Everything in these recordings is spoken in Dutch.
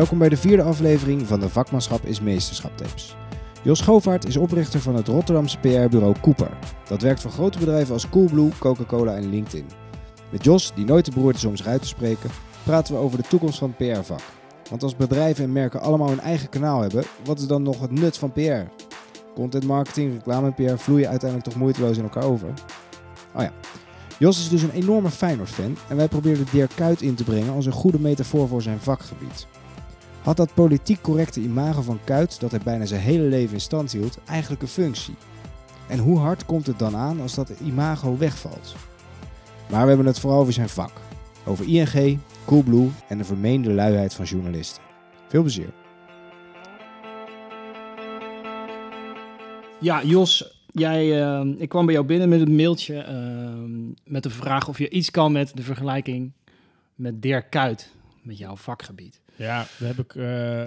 Welkom bij de vierde aflevering van de Vakmanschap is Meesterschap tips. Jos Govaert is oprichter van het Rotterdamse PR-bureau Cooper. Dat werkt voor grote bedrijven als Coolblue, Coca-Cola en LinkedIn. Met Jos, die nooit te beroerd is om zich uit te spreken, praten we over de toekomst van het PR-vak. Want als bedrijven en merken allemaal hun eigen kanaal hebben, wat is dan nog het nut van PR? Content marketing, reclame en PR vloeien uiteindelijk toch moeiteloos in elkaar over? Oh ja, Jos is dus een enorme Feyenoord-fan en wij probeerden Dirk Kuyt in te brengen als een goede metafoor voor zijn vakgebied. Had dat politiek correcte imago van Kuyt, dat hij bijna zijn hele leven in stand hield, eigenlijk een functie? En hoe hard komt het dan aan als dat imago wegvalt? Maar we hebben het vooral over zijn vak. Over ING, Coolblue en de vermeende luiheid van journalisten. Veel plezier. Ja, Jos, jij, eh, ik kwam bij jou binnen met een mailtje eh, met de vraag of je iets kan met de vergelijking met Dirk Kuyt, met jouw vakgebied. Ja, daar heb ik uh,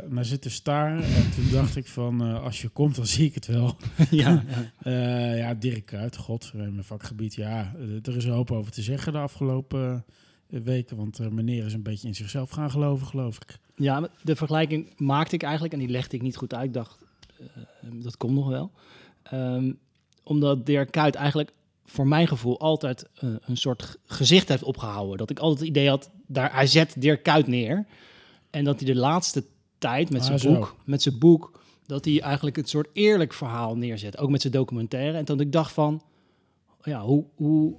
naar zitten staren. En toen dacht ik van, uh, als je komt, dan zie ik het wel. ja, uh, ja, Dirk Kuyt, god, mijn vakgebied. Ja, er is een hoop over te zeggen de afgelopen weken. Want meneer is een beetje in zichzelf gaan geloven, geloof ik. Ja, de vergelijking maakte ik eigenlijk en die legde ik niet goed uit. Ik dacht, dat komt nog wel. Um, omdat Dirk Kuyt eigenlijk voor mijn gevoel altijd een soort gezicht heeft opgehouden. Dat ik altijd het idee had, daar, hij zet Dirk Kuyt neer... En dat hij de laatste tijd met zijn Ah, boek, met zijn boek, dat hij eigenlijk het soort eerlijk verhaal neerzet. Ook met zijn documentaire. En toen ik dacht van, ja, hoe, hoe,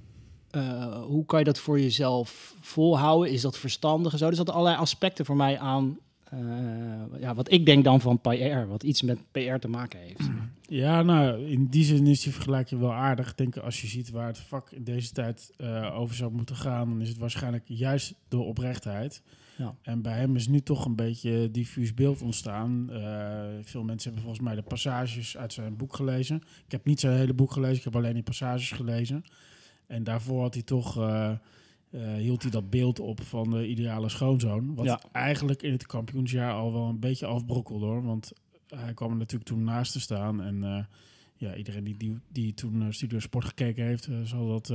uh, hoe kan je dat voor jezelf volhouden? Is dat verstandig en zo? Dus dat er allerlei aspecten voor mij aan, uh, ja, wat ik denk dan van PR, wat iets met PR te maken heeft. Ja, nou, in die zin is die vergelijking wel aardig. Ik denk, als je ziet waar het vak in deze tijd uh, over zou moeten gaan, dan is het waarschijnlijk juist de oprechtheid. Ja. En bij hem is nu toch een beetje diffuus beeld ontstaan. Uh, veel mensen hebben volgens mij de passages uit zijn boek gelezen. Ik heb niet zijn hele boek gelezen, ik heb alleen die passages gelezen. En daarvoor had hij toch, uh, uh, hield hij dat beeld op van de ideale schoonzoon. Wat Ja. eigenlijk in het kampioensjaar al wel een beetje afbrokkelde hoor. Want hij kwam er natuurlijk toen naast te staan. En eh, ja, iedereen die, die, die toen Studio Sport gekeken heeft, zal dat...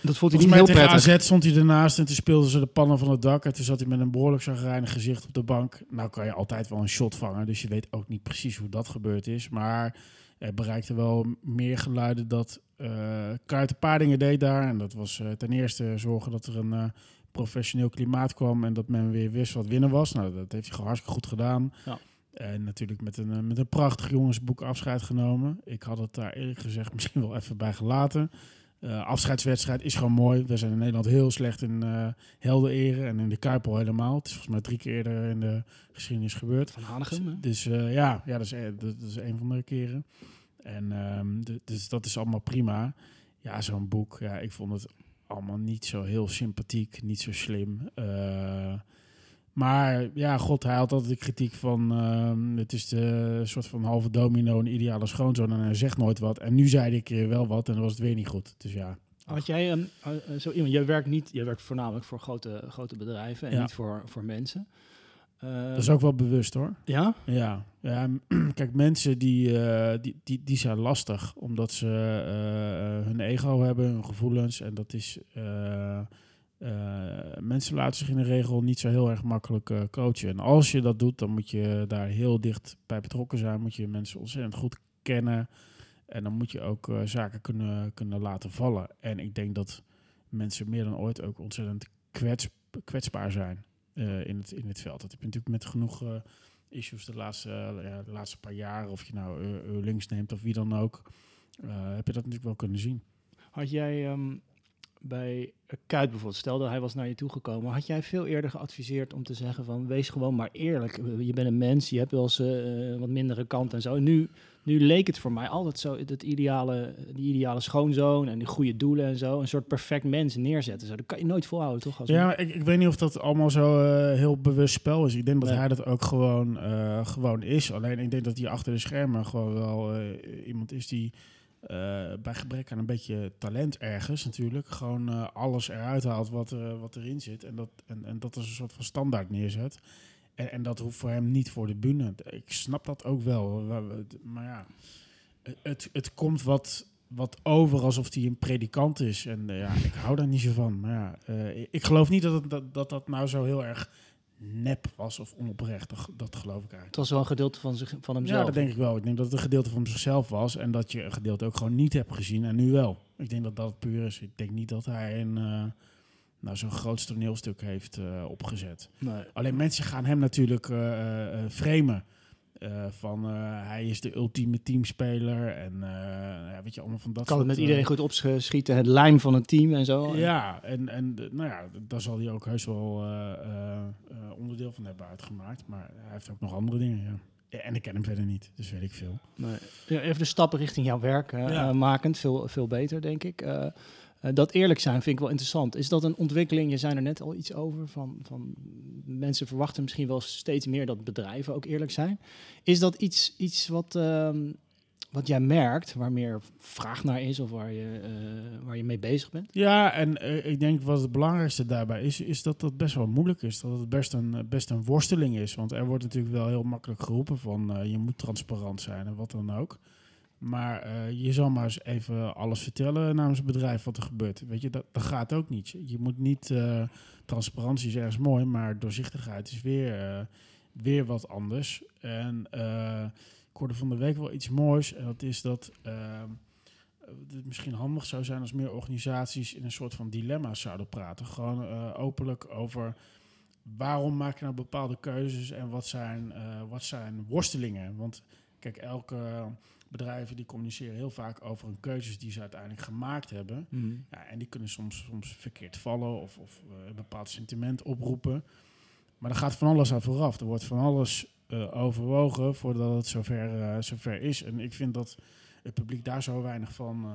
Dat vond hij niet heel prettig. AZ stond hij ernaast en toen speelden ze de pannen van het dak. En toen zat hij met een behoorlijk zagrijnig gezicht op de bank. Nou kan je altijd wel een shot vangen, dus je weet ook niet precies hoe dat gebeurd is. Maar er bereikte wel meer geluiden dat uh, een paar dingen deed daar. En dat was uh, ten eerste zorgen dat er een uh, professioneel klimaat kwam en dat men weer wist wat winnen was. Nou, dat heeft hij gewoon hartstikke goed gedaan. Ja. En natuurlijk met een, met een prachtig jongensboek afscheid genomen. Ik had het daar eerlijk gezegd misschien wel even bij gelaten. Uh, afscheidswedstrijd is gewoon mooi. We zijn in Nederland heel slecht in uh, helden eren en in de Kuip al helemaal. Het is volgens mij drie keer eerder in de geschiedenis gebeurd. Van Hanegem, hè? Dus uh, ja, ja dat, is, dat is een van de keren. En um, de, dus dat is allemaal prima. Ja, zo'n boek, ja, ik vond het allemaal niet zo heel sympathiek, niet zo slim. Uh, maar ja, god, hij had altijd de kritiek van... Uh, het is de soort van halve domino, een ideale schoonzoon... en hij zegt nooit wat. En nu zei een keer wel wat en dan was het weer niet goed. Dus ja. Had jij um, uh, zo iemand... Jij werkt, niet, jij werkt voornamelijk voor grote, grote bedrijven... en Ja. niet voor, voor mensen. Uh, Dat is ook wel bewust, hoor. Ja? Ja, ja kijk, mensen die, uh, die, die, die zijn lastig... omdat ze hun ego hebben, hun gevoelens... en dat is... Uh, mensen laten zich in de regel niet zo heel erg makkelijk uh, coachen. En als je dat doet, dan moet je daar heel dicht bij betrokken zijn. Moet je mensen ontzettend goed kennen. En dan moet je ook uh, zaken kunnen, kunnen laten vallen. En ik denk dat mensen meer dan ooit ook ontzettend kwets, kwetsbaar zijn in, het, in het veld. Dat heb je natuurlijk met genoeg issues de laatste, de laatste paar jaar. Of je nou links neemt of wie dan ook. heb je dat natuurlijk wel kunnen zien. Had jij... Um bij Kuit bijvoorbeeld, stel dat hij was naar je toegekomen, had jij veel eerder geadviseerd om te zeggen van wees gewoon maar eerlijk. Je bent een mens, je hebt wel eens uh, wat mindere kant en zo. En nu, nu leek het voor mij altijd zo, dat ideale, die ideale schoonzoon en die goede doelen en zo, een soort perfect mens neerzetten. Zo. Dat kan je nooit volhouden, toch? Als ja, ik, ik weet niet of dat allemaal zo uh, heel bewust spel is. Ik denk dat Nee. hij dat ook gewoon, uh, gewoon is. Alleen ik denk dat hij achter de schermen gewoon wel iemand is die uh, bij gebrek aan een beetje talent ergens natuurlijk, gewoon uh, alles eruit haalt wat, uh, wat erin zit. En dat, en, en dat is een soort van standaard neerzet. En, en dat hoeft voor hem niet voor de bühne. Ik snap dat ook wel. Maar ja, het, het komt wat, wat over alsof hij een predikant is. En ja, ik hou daar niet zo van. Maar ja, ik geloof niet dat, dat, dat dat nou zo heel erg nep was of onoprecht. Dat, geloof ik eigenlijk. Het was wel een gedeelte van, zich, van hemzelf. Ja, dat denk ik wel. Ik denk dat het een gedeelte van zichzelf was en dat je een gedeelte ook gewoon niet hebt gezien en nu wel. Ik denk dat dat puur is. Ik denk niet dat hij een, eh, nou, zo'n groot toneelstuk heeft eh, opgezet. Nee. Alleen mensen gaan hem natuurlijk eh, framen. Eh, van eh, hij is de ultieme teamspeler en eh, ja, weet je, allemaal van dat Kan het met iedereen goed opschieten, het lijm van een team en zo. ja, en, en nou ja, daar zal hij ook heus wel onderdeel van hebben uitgemaakt. Maar hij heeft ook nog andere dingen, ja. Ja, En ik ken hem verder niet, dus weet ik veel. Even de stappen richting jouw werk Ja. makend, veel, veel beter, denk ik. Eh, dat eerlijk zijn vind ik wel interessant. Is dat een ontwikkeling, je zei er net al iets over, van, van mensen verwachten misschien wel steeds meer dat bedrijven ook eerlijk zijn. Is dat iets, iets wat, ehm, wat jij merkt, waar meer vraag naar is of waar je, eh, waar je mee bezig bent? Ja, en eh, ik denk wat het belangrijkste daarbij is, is dat dat best wel moeilijk is. Dat het best een, best een worsteling is. Want er wordt natuurlijk wel heel makkelijk geroepen van je moet transparant zijn en wat dan ook. Maar eh, je zal maar eens even alles vertellen namens het bedrijf wat er gebeurt. Weet je, dat, dat gaat ook niet. Je moet niet, eh, transparantie is ergens mooi, maar doorzichtigheid is weer, eh, weer wat anders. En ik hoorde van de week wel iets moois. En dat is dat eh, het misschien handig zou zijn als meer organisaties in een soort van dilemma's zouden praten. Gewoon openlijk over waarom maak je nou bepaalde keuzes en wat zijn, wat zijn worstelingen. Want kijk, elke bedrijven die communiceren heel vaak over hun keuzes die ze uiteindelijk gemaakt hebben. Ja, en die kunnen soms, soms verkeerd vallen of, of eh, een bepaald sentiment oproepen. Maar er gaat van alles aan vooraf. Er wordt van alles eh, overwogen voordat het zover, eh, zover is. En ik vind dat het publiek daar zo weinig van,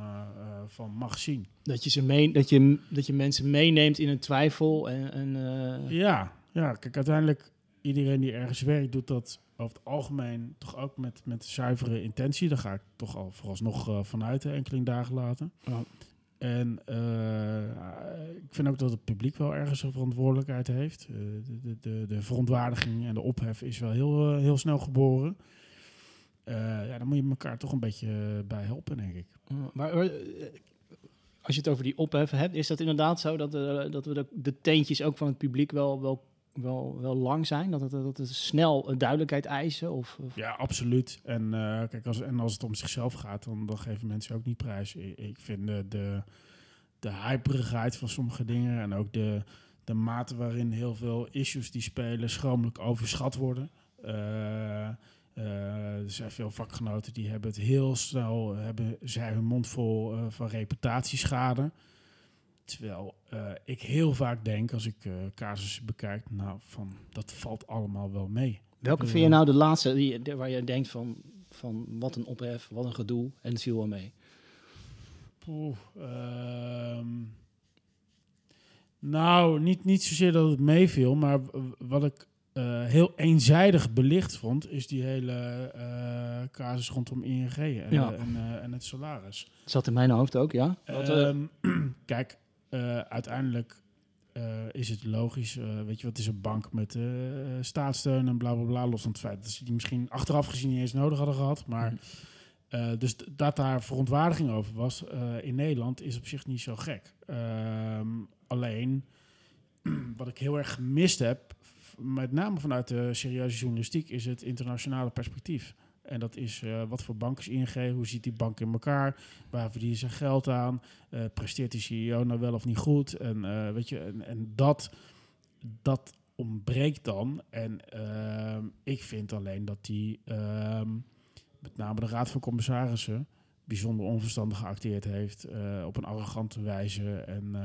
van mag zien. Dat je, ze meen, dat, je, dat je mensen meeneemt in een twijfel en... en Ja, ja, kijk, uiteindelijk iedereen die ergens werkt, doet dat over het algemeen toch ook met, met zuivere intentie. Daar ga ik toch al vooralsnog uh, vanuit, hè, enkeling dagen later. Ja. En uh, ik vind ook dat het publiek wel ergens een verantwoordelijkheid heeft. Uh, de, de, de, verontwaardiging en de ophef is wel heel, heel snel geboren. Ja, dan moet je elkaar toch een beetje bij helpen, denk ik. Maar als je het over die ophef hebt, is dat inderdaad zo dat, dat we de, de teentjes ook van het publiek wel, wel wel, wel lang zijn? Dat het, dat het snel een duidelijkheid eisen? Of? Ja, absoluut. En, uh, kijk, als, en als het om zichzelf gaat, dan, dan geven mensen ook niet prijs. Ik, vind de, de, de hyperigheid van sommige dingen en ook de, de mate waarin heel veel issues die spelen schromelijk overschat worden. Uh, uh, er zijn veel vakgenoten die hebben het heel snel, hebben zij hun mond vol van reputatieschade. Terwijl uh, ik heel vaak denk, als ik uh, casussen bekijk, nou, van dat valt allemaal wel mee. Welke vind je nou de laatste die, waar je denkt van, van wat een ophef, wat een gedoe en het viel wel mee? Poeh, um, nou, niet, niet zozeer dat het meeviel, maar wat ik uh, heel eenzijdig belicht vond, is die hele uh, casus rondom ING en, ja. en, uh, en, het salaris. Dat zat in mijn hoofd ook, ja. Wat, um, kijk, uh, uiteindelijk uh, is het logisch. Uh, weet je wat is een bank met staatssteun en bla bla bla. Los van het feit dat ze die misschien achteraf gezien niet eens nodig hadden gehad. Maar Mhm. dus dat daar verontwaardiging over was in Nederland is op zich niet zo gek. Um, alleen wat ik heel erg gemist heb, met name vanuit de serieuze journalistiek, is het internationale perspectief. En dat is uh, wat voor bank is ING, hoe ziet die bank in elkaar, waar verdienen ze geld aan, uh, presteert die CEO nou wel of niet goed. En, uh, weet je, en, en dat, dat ontbreekt dan. En ik vind alleen dat die, ehm, met name de Raad van Commissarissen, bijzonder onverstandig geacteerd heeft eh, op een arrogante wijze. En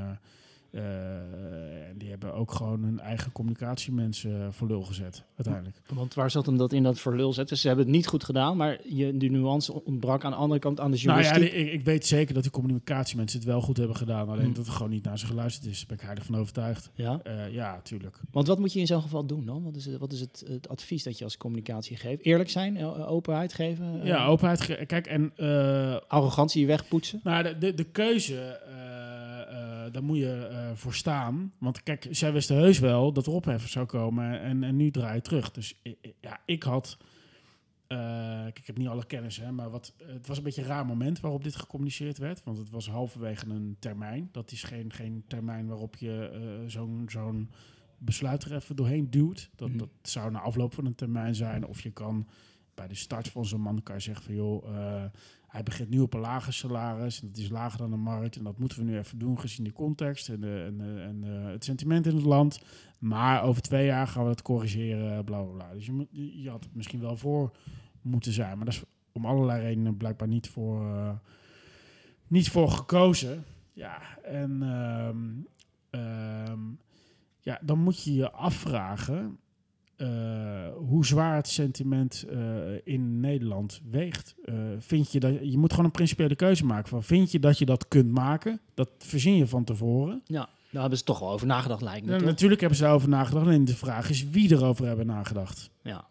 en die hebben ook gewoon hun eigen communicatiemensen voor lul gezet, uiteindelijk. Want waar zat hem dat in dat voor lul zetten? Ze hebben het niet goed gedaan, maar je, die nuance ontbrak aan de andere kant aan de journalistiek. Nou ja, ik, ik weet zeker dat die communicatiemensen het wel goed hebben gedaan. Alleen hm. dat er gewoon niet naar ze geluisterd is. Daar ben ik heilig van overtuigd. Ja? Uh, ja, tuurlijk. Want wat moet je in zo'n geval doen dan? Wat is, het, wat is het, het, advies dat je als communicatie geeft? Eerlijk zijn, openheid geven? Ja, openheid. Ge Kijk, en... Uh, Arrogantie wegpoetsen? Nou, de, de, de keuze daar moet je uh, voor staan. Want kijk, zij wisten heus wel dat er ophef zou komen en, en nu draai je terug. Dus ja, ik had... Uh, kijk, ik heb niet alle kennis, hè, maar wat, het was een beetje een raar moment waarop dit gecommuniceerd werd. Want het was halverwege een termijn. Dat is geen, geen termijn waarop je uh, zo'n zo'n besluit er even doorheen duwt. Dat, Mhm. dat zou na afloop van een termijn zijn. Of je kan bij de start van zo'n man kan je zeggen van joh, eh, hij begint nu op een lager salaris. En dat is lager dan de markt. En dat moeten we nu even doen gezien de context en, de, en, de- en eh, het sentiment in het land. Maar over twee jaar gaan we het corrigeren, bla bla bla. Dus je, moet, je had het misschien wel voor moeten zijn. Maar dat is om allerlei redenen blijkbaar niet voor, eh, niet voor gekozen. Ja, en ehm, ehm, ja, dan moet je je afvragen eh, hoe zwaar het sentiment eh, in Nederland weegt. Eh, vind je, dat, je moet gewoon een principiële keuze maken. Van, vind je dat je dat kunt maken? Dat verzin je van tevoren. Ja, daar hebben ze toch wel over nagedacht, lijkt me. Ja, natuurlijk hebben ze daarover nagedacht. Alleen de vraag is wie erover hebben nagedacht. Ja.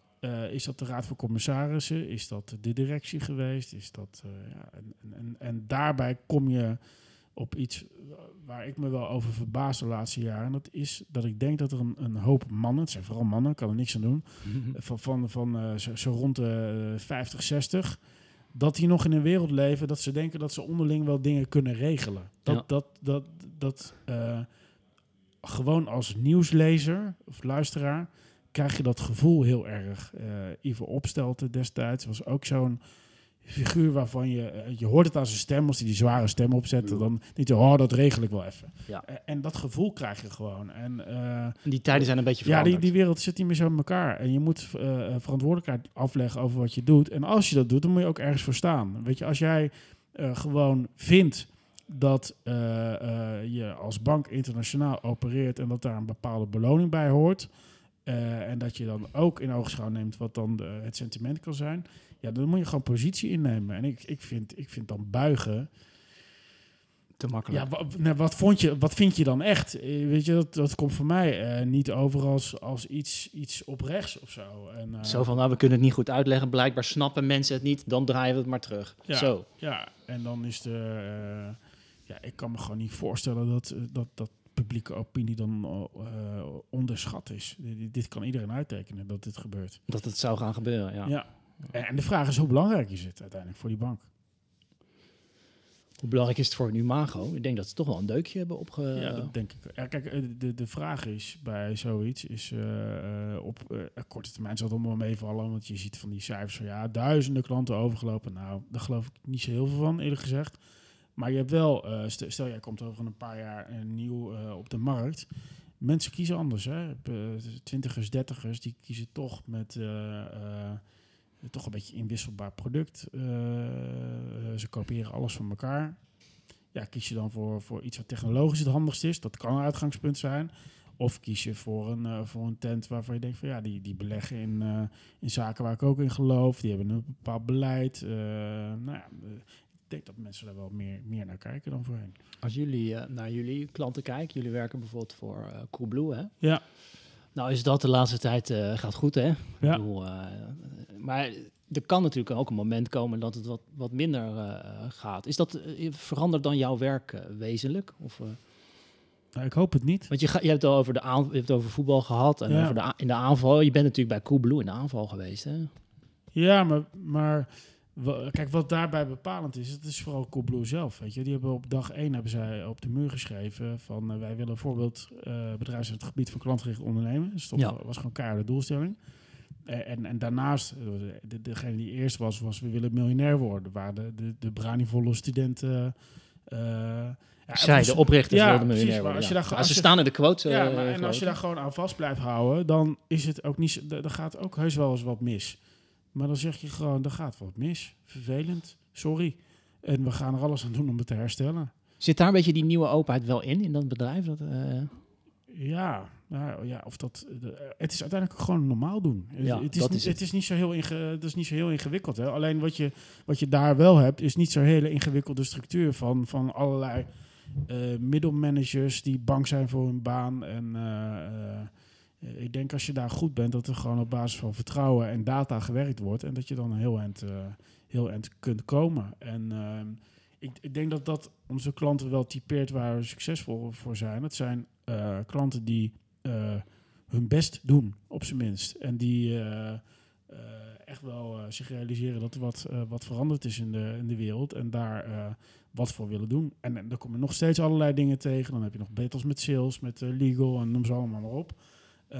Is dat de Raad van Commissarissen? Is dat de directie geweest? Is dat, ja, en, en, en, en daarbij kom je op iets waar ik me wel over verbaas de laatste jaren. En dat is dat ik denk dat er een, een hoop mannen, het zijn vooral mannen, kan er niks aan doen, van, van, van eh, zo, zo rond de eh, 50, 60, dat die nog in een wereld leven dat ze denken dat ze onderling wel dingen kunnen regelen. Dat, Ja. dat, dat, dat eh, gewoon als nieuwslezer of luisteraar krijg je dat gevoel heel erg. Eh Ivo Opstelten destijds was ook zo'n figuur waarvan je, eh, je hoort het aan zijn stem, als hij die zware stem opzette, dan niet, oh, dat regel ik wel even. Ja. Eh, en dat gevoel krijg je gewoon. En eh, En die tijden zijn een beetje ja, die, veranderd. die wereld zit niet meer zo in elkaar. En je moet verantwoordelijkheid afleggen over wat je doet. En als je dat doet, dan moet je ook ergens voor staan. Weet je, als jij gewoon vindt dat je als bank internationaal opereert en dat daar een bepaalde beloning bij hoort. en dat je dan ook in oogschouw neemt wat dan de- het sentiment kan zijn. Ja, dan moet je gewoon positie innemen. En ik, ik, vind, ik vind dan buigen. Te makkelijk. Ja, nou, wat, vond je, wat vind je dan echt? Eh, Weet je, dat, dat komt voor mij eh, niet over als, als iets, iets oprechts of zo. En, eh, Zo van, nou, we kunnen het niet goed uitleggen. Blijkbaar snappen mensen het niet. Dan draaien we het maar terug. Ja. Zo. Ja, en dan is de... ja, ik kan me gewoon niet voorstellen dat, dat, dat publieke opinie dan onderschat is. Dit, dit kan iedereen uittekenen dat dit gebeurt. Dat het zou gaan gebeuren, ja. Ja. En de vraag is hoe belangrijk is het uiteindelijk voor die bank? Hoe belangrijk is het voor hun imago? Ik denk dat ze toch wel een deukje hebben opge... Ja, dat denk ik. Ja, kijk, eh, de, de vraag is bij zoiets, is eh, eh, op korte termijn zal het allemaal meevallen, want je ziet van die cijfers van ja, duizenden klanten overgelopen. Nou, daar geloof ik niet zo heel veel van, eerlijk gezegd. Maar je hebt wel, stel, jij komt over een paar jaar een nieuw op de markt. Mensen kiezen anders, hè. Twintigers, dertigers, die kiezen toch met toch een beetje inwisselbaar product. Eh, ze kopiëren alles van elkaar ja, kies je dan voor, voor iets wat technologisch het handigst is. Dat kan een uitgangspunt zijn. Of kies je voor een, eh, voor een tent waarvan je denkt van ja, die, die beleggen in, eh, in zaken waar ik ook in geloof. Die hebben een bepaald beleid. Eh, nou ja, eh, ik denk dat mensen daar wel meer, meer naar kijken dan voorheen. Als jullie eh, naar jullie klanten kijken, jullie werken bijvoorbeeld voor eh Coolblue, hè? Ja. Nou is dat de laatste tijd eh, gaat goed, hè? Ik Ja. bedoel, eh, maar er kan natuurlijk ook een moment komen dat het wat, wat minder eh, gaat. Is dat, verandert dan jouw werk wezenlijk? Of, Nou, ik hoop het niet. want je, ga, je hebt het al over, de aan, je hebt over voetbal gehad en Ja. over de, in de aanval. Je bent natuurlijk bij Coolblue in de aanval geweest, hè? Ja, maar, maar kijk, wat daarbij bepalend is, het is vooral Coolblue zelf. Weet je. Die hebben op dag één hebben zij op de muur geschreven van eh, wij willen een voorbeeld eh bedrijf in het gebied van klantgericht ondernemen. Dus dat Ja. was gewoon keiharde doelstelling. Eh, en, en daarnaast, de, degene die eerst was, was we willen miljonair worden. Waar de, de, de branivolle studenten... ja, Zij, de oprichters, ja, wilden miljonair worden. als je daar- Ja, als ze je- staan in de quotes. eh, ja, maar, en als je daar gewoon aan vast blijft houden, dan is het ook niet. Er gaat ook heus wel eens wat mis. Maar dan zeg je gewoon, er gaat wat mis. Vervelend, sorry. En we gaan er alles aan doen om het te herstellen. Zit daar een beetje die nieuwe openheid wel in, in dat bedrijf? Dat, eh, Ja, nou, ja of dat, de- het is uiteindelijk gewoon normaal doen. Ja, het, is dat niet, is het. het is niet zo heel, inge, het is niet zo heel ingewikkeld. Hè? Alleen wat je, wat je daar wel hebt, is niet zo'n hele ingewikkelde structuur van, van allerlei eh, middelmanagers die bang zijn voor hun baan. En eh, eh, ik denk als je daar goed bent, dat er gewoon op basis van vertrouwen en data gewerkt wordt. En dat je dan heel eind, eh, heel eind kunt komen. En ehm, ik, ik denk dat dat onze klanten wel typeert waar we succesvol voor zijn. Het zijn eh, klanten die eh, hun best doen, op zijn minst. En die eh, eh, echt wel eh, zich realiseren dat er wat, eh, wat veranderd is in de, in de wereld. En daar eh, wat voor willen doen. En, dan komen nog steeds allerlei dingen tegen. Dan heb je nog battles met sales, met eh, legal en noem ze allemaal maar op. Eh,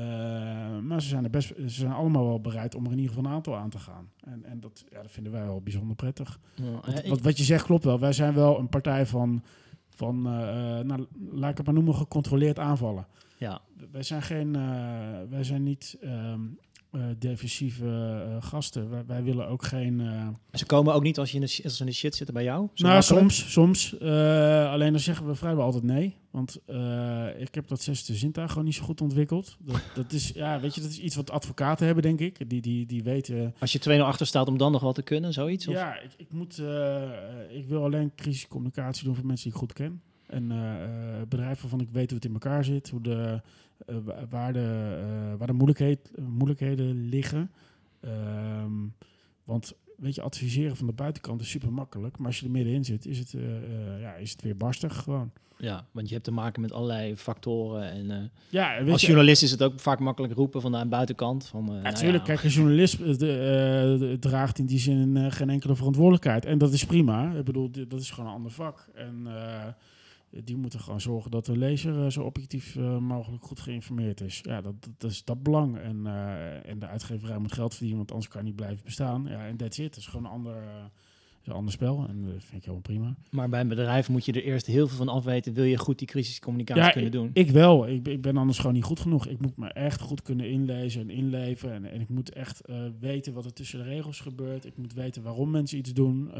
maar ze zijn, er best, ze zijn allemaal wel bereid om er in ieder geval een aantal aan te gaan. En, en dat, ja, dat vinden wij wel bijzonder prettig. Ja, wat, wat je zegt klopt wel. Wij zijn wel een partij van, van eh, eh, nou, laat ik het maar noemen, gecontroleerd aanvallen. ja. Wij zijn, geen, wij zijn niet ehm, eh, defensieve eh, gasten. Wij, wij willen ook geen... eh, Ze komen ook niet als, je in de, als ze in de shit zitten bij jou? Zo nou, soms. soms alleen dan zeggen we vrijwel altijd nee. Want ik heb dat zesde zintuig gewoon niet zo goed ontwikkeld. Dat, dat, is, ja, weet je, dat is iets wat advocaten hebben, denk ik. Die, die, die weten... Als je 2-0 achter staat om dan nog wat te kunnen, zoiets? Of? Ja, ik, ik, moet, ik wil alleen crisiscommunicatie doen voor mensen die ik goed ken. En bedrijven waarvan ik weet hoe het in elkaar zit. Hoe de, waar de, eh, waar de moeilijkheid, moeilijkheden liggen. Ehm, want weet je, adviseren van de buitenkant is super makkelijk. Maar als je er middenin zit, is het, eh, eh, ja, is het weer barstig gewoon. Ja, want je hebt te maken met allerlei factoren. En, eh, Ja, als je, journalist is het ook vaak makkelijk roepen van de buitenkant. Van, eh, nou Natuurlijk, ja, kijk, een journalist eh, de, eh, de- draagt in die zin eh, geen enkele verantwoordelijkheid. En dat is prima. Ik bedoel, dat is gewoon een ander vak. En eh, die moeten gewoon zorgen dat de lezer eh, zo objectief eh, mogelijk goed geïnformeerd is. Ja, dat, dat, is dat belang. En, eh, en de uitgeverij moet geld verdienen, want anders kan hij niet blijven bestaan. Ja, en that's it. Dat is gewoon een ander, een ander spel. En dat vind ik helemaal prima. Maar bij een bedrijf moet je er eerst heel veel van afweten. Wil je goed die crisiscommunicatie kunnen doen? Ik wel. Ik, ben- ik ben anders gewoon niet goed genoeg. Ik moet me echt goed kunnen inlezen en inleven. En, en ik moet echt weten wat er tussen de regels gebeurt. Ik moet weten waarom mensen iets doen.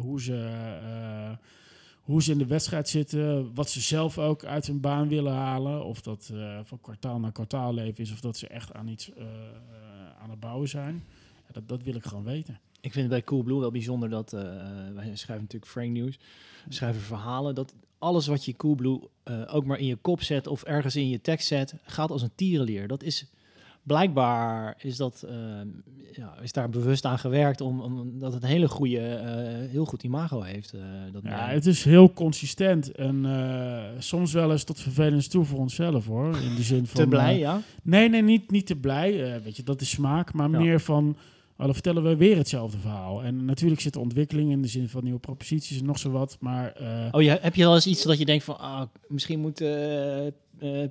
hoe, ze, hoe ze in de wedstrijd zitten. Wat ze zelf ook uit hun baan willen halen. Of dat eh, van kwartaal naar kwartaal leven is. Of dat ze echt aan iets eh, eh, aan het bouwen zijn. Ja, dat, dat wil ik gewoon weten. Ik vind het bij Coolblue wel bijzonder dat... wij schrijven natuurlijk Frank News. Schrijven verhalen. Dat alles wat je Coolblue ook maar in je kop zet... of ergens in je tekst zet, gaat als een tierenlier. Dat is... Blijkbaar is, dat, eh, ja, is daar bewust aan gewerkt om, om dat het een hele goede, eh, heel goed imago heeft. eh, dat Ja, het is heel consistent. En soms wel eens tot vervelend toe voor onszelf hoor. In de zin van. Te blij, ja? Nee, nee, niet, niet te blij. Weet je, dat is smaak. Maar Ja. meer van, oh, dan vertellen we weer hetzelfde verhaal. En natuurlijk zit er ontwikkeling in de zin van nieuwe proposities en nog zo wat. Maar eh, Oh, ja, heb je wel eens iets dat je denkt van, ah, misschien moet eh, eh,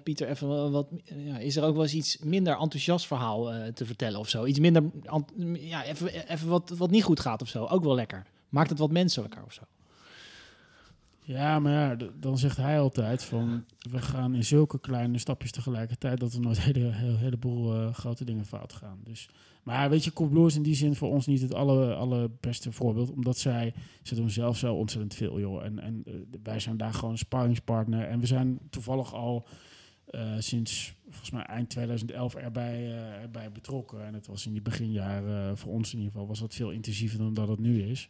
Pieter even wat, ja, is er ook wel eens iets minder enthousiast verhaal te vertellen of zo? Iets minder, ja, even, even wat, wat niet goed gaat of zo. Ook wel lekker. Maakt het wat menselijker of zo. ja, maar ja, dan zegt hij altijd van, we gaan in zulke kleine stapjes tegelijkertijd dat er nooit een hele, hele, heleboel grote dingen fout gaan. Dus, maar weet je, Coolblue is in die zin voor ons niet het alle, allerbeste voorbeeld. Omdat zij, ze doen zelf zo ontzettend veel, joh. En, en eh, wij zijn daar gewoon sparringspartner. En we zijn toevallig al eh, sinds volgens mij eind 2011 erbij, eh, erbij betrokken. En het was in die beginjaren, voor ons in ieder geval, was dat veel intensiever dan dat het nu is.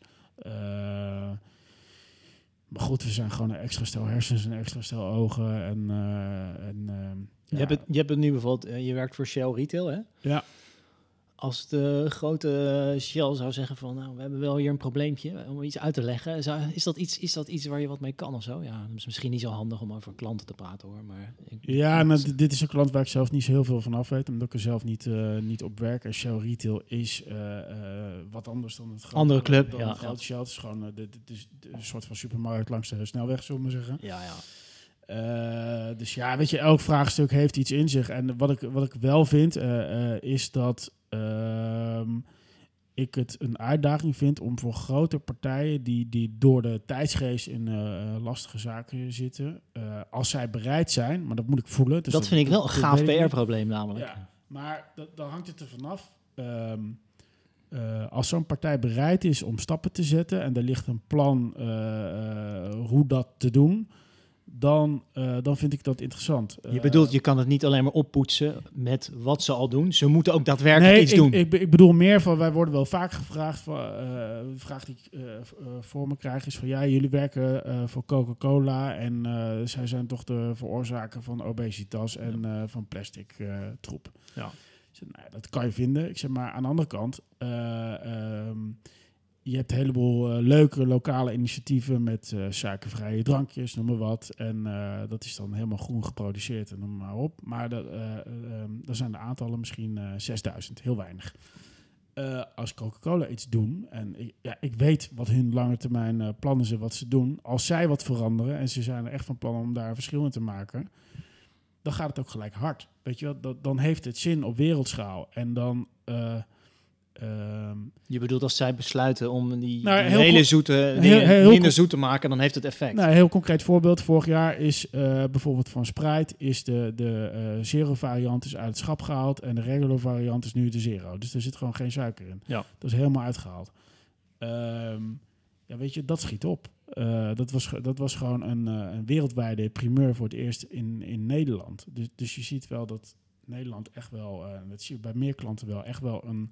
Maar goed, we zijn gewoon een extra stel hersens en extra stel ogen. En, en Je, ja, hebt het, je hebt het nu bijvoorbeeld, je werkt voor Shell Retail, hè? ja, Als de grote Shell zou zeggen van, nou, we hebben wel hier een probleempje om iets uit te leggen. Zou, is, dat iets, is dat iets waar je wat mee kan of zo? Ja, dat is misschien niet zo handig om over klanten te praten hoor, maar... Ik, Ja, nou, dit is een klant waar ik zelf niet zo heel veel van af weet, omdat ik er zelf niet, eh, niet op werk. En Shell Retail is eh, eh, wat anders dan het grote, Andere club, dan ja, het grote ja. Shell. Het is gewoon eh, de, de, de- de- een soort van supermarkt langs de snelweg, zullen we maar zeggen. Ja, ja. Eh, dus ja, weet je, elk vraagstuk heeft iets in zich. En wat ik, wat ik wel vind, eh, eh, is dat ehm, ik het een uitdaging vind om voor grote partijen die, die door de tijdsgeest in eh, eh, lastige zaken zitten, eh, als zij bereid zijn, maar dat moet ik voelen. dus dat vind ik wel een gaaf. PR-probleem namelijk. Ja, maar dat, dan hangt het er vanaf. Eh, als zo'n partij bereid is om stappen te zetten en er ligt een plan hoe dat te doen, dan, eh, dan vind ik dat interessant. Je Eh, bedoelt, je kan het niet alleen maar oppoetsen met wat ze al doen. Ze moeten ook daadwerkelijk nee, iets ik, doen. Ik, ik bedoel meer van, wij worden wel vaak gevraagd, van, eh, de vraag die ik eh, voor me krijg is van, ja, jullie werken voor Coca-Cola en zij zijn toch de veroorzaker van obesitas en van plastic troep. Ja. Zeg, nou, dat kan je vinden. Ik zeg maar aan de andere kant, je hebt een heleboel eh, leuke lokale initiatieven met eh, suikervrije drankjes, noem maar wat. En eh, dat is dan helemaal groen geproduceerd en noem maar op. Maar dat, eh, ehm, dan zijn de aantallen misschien eh 6000, heel weinig. Als Coca-Cola iets doen, en ik, ja, ik weet wat hun lange termijn plannen zijn, wat ze doen. Als zij wat veranderen en ze zijn er echt van plan om daar verschil in te maken, dan gaat het ook gelijk hard. Weet je wel, dat, dan heeft het zin op wereldschaal. En dan. Eh, ehm, Je bedoelt als zij besluiten om die, Nou, die heel hele zoete heel- minder zoet te maken, dan heeft het effect. Nou, een heel concreet voorbeeld. Vorig jaar is eh, bijvoorbeeld van Sprite is de, de eh, zero variant is uit het schap gehaald en de regular variant is nu de zero. Dus er zit gewoon geen suiker in. Ja. Dat is helemaal uitgehaald. Ehm, ja, weet je, dat schiet op. Eh, dat, was, dat was gewoon een, eh, een wereldwijde primeur voor het eerst in, in Nederland. Dus, dus je ziet wel dat Nederland echt wel, eh, dat zie je bij meer klanten wel, echt wel een,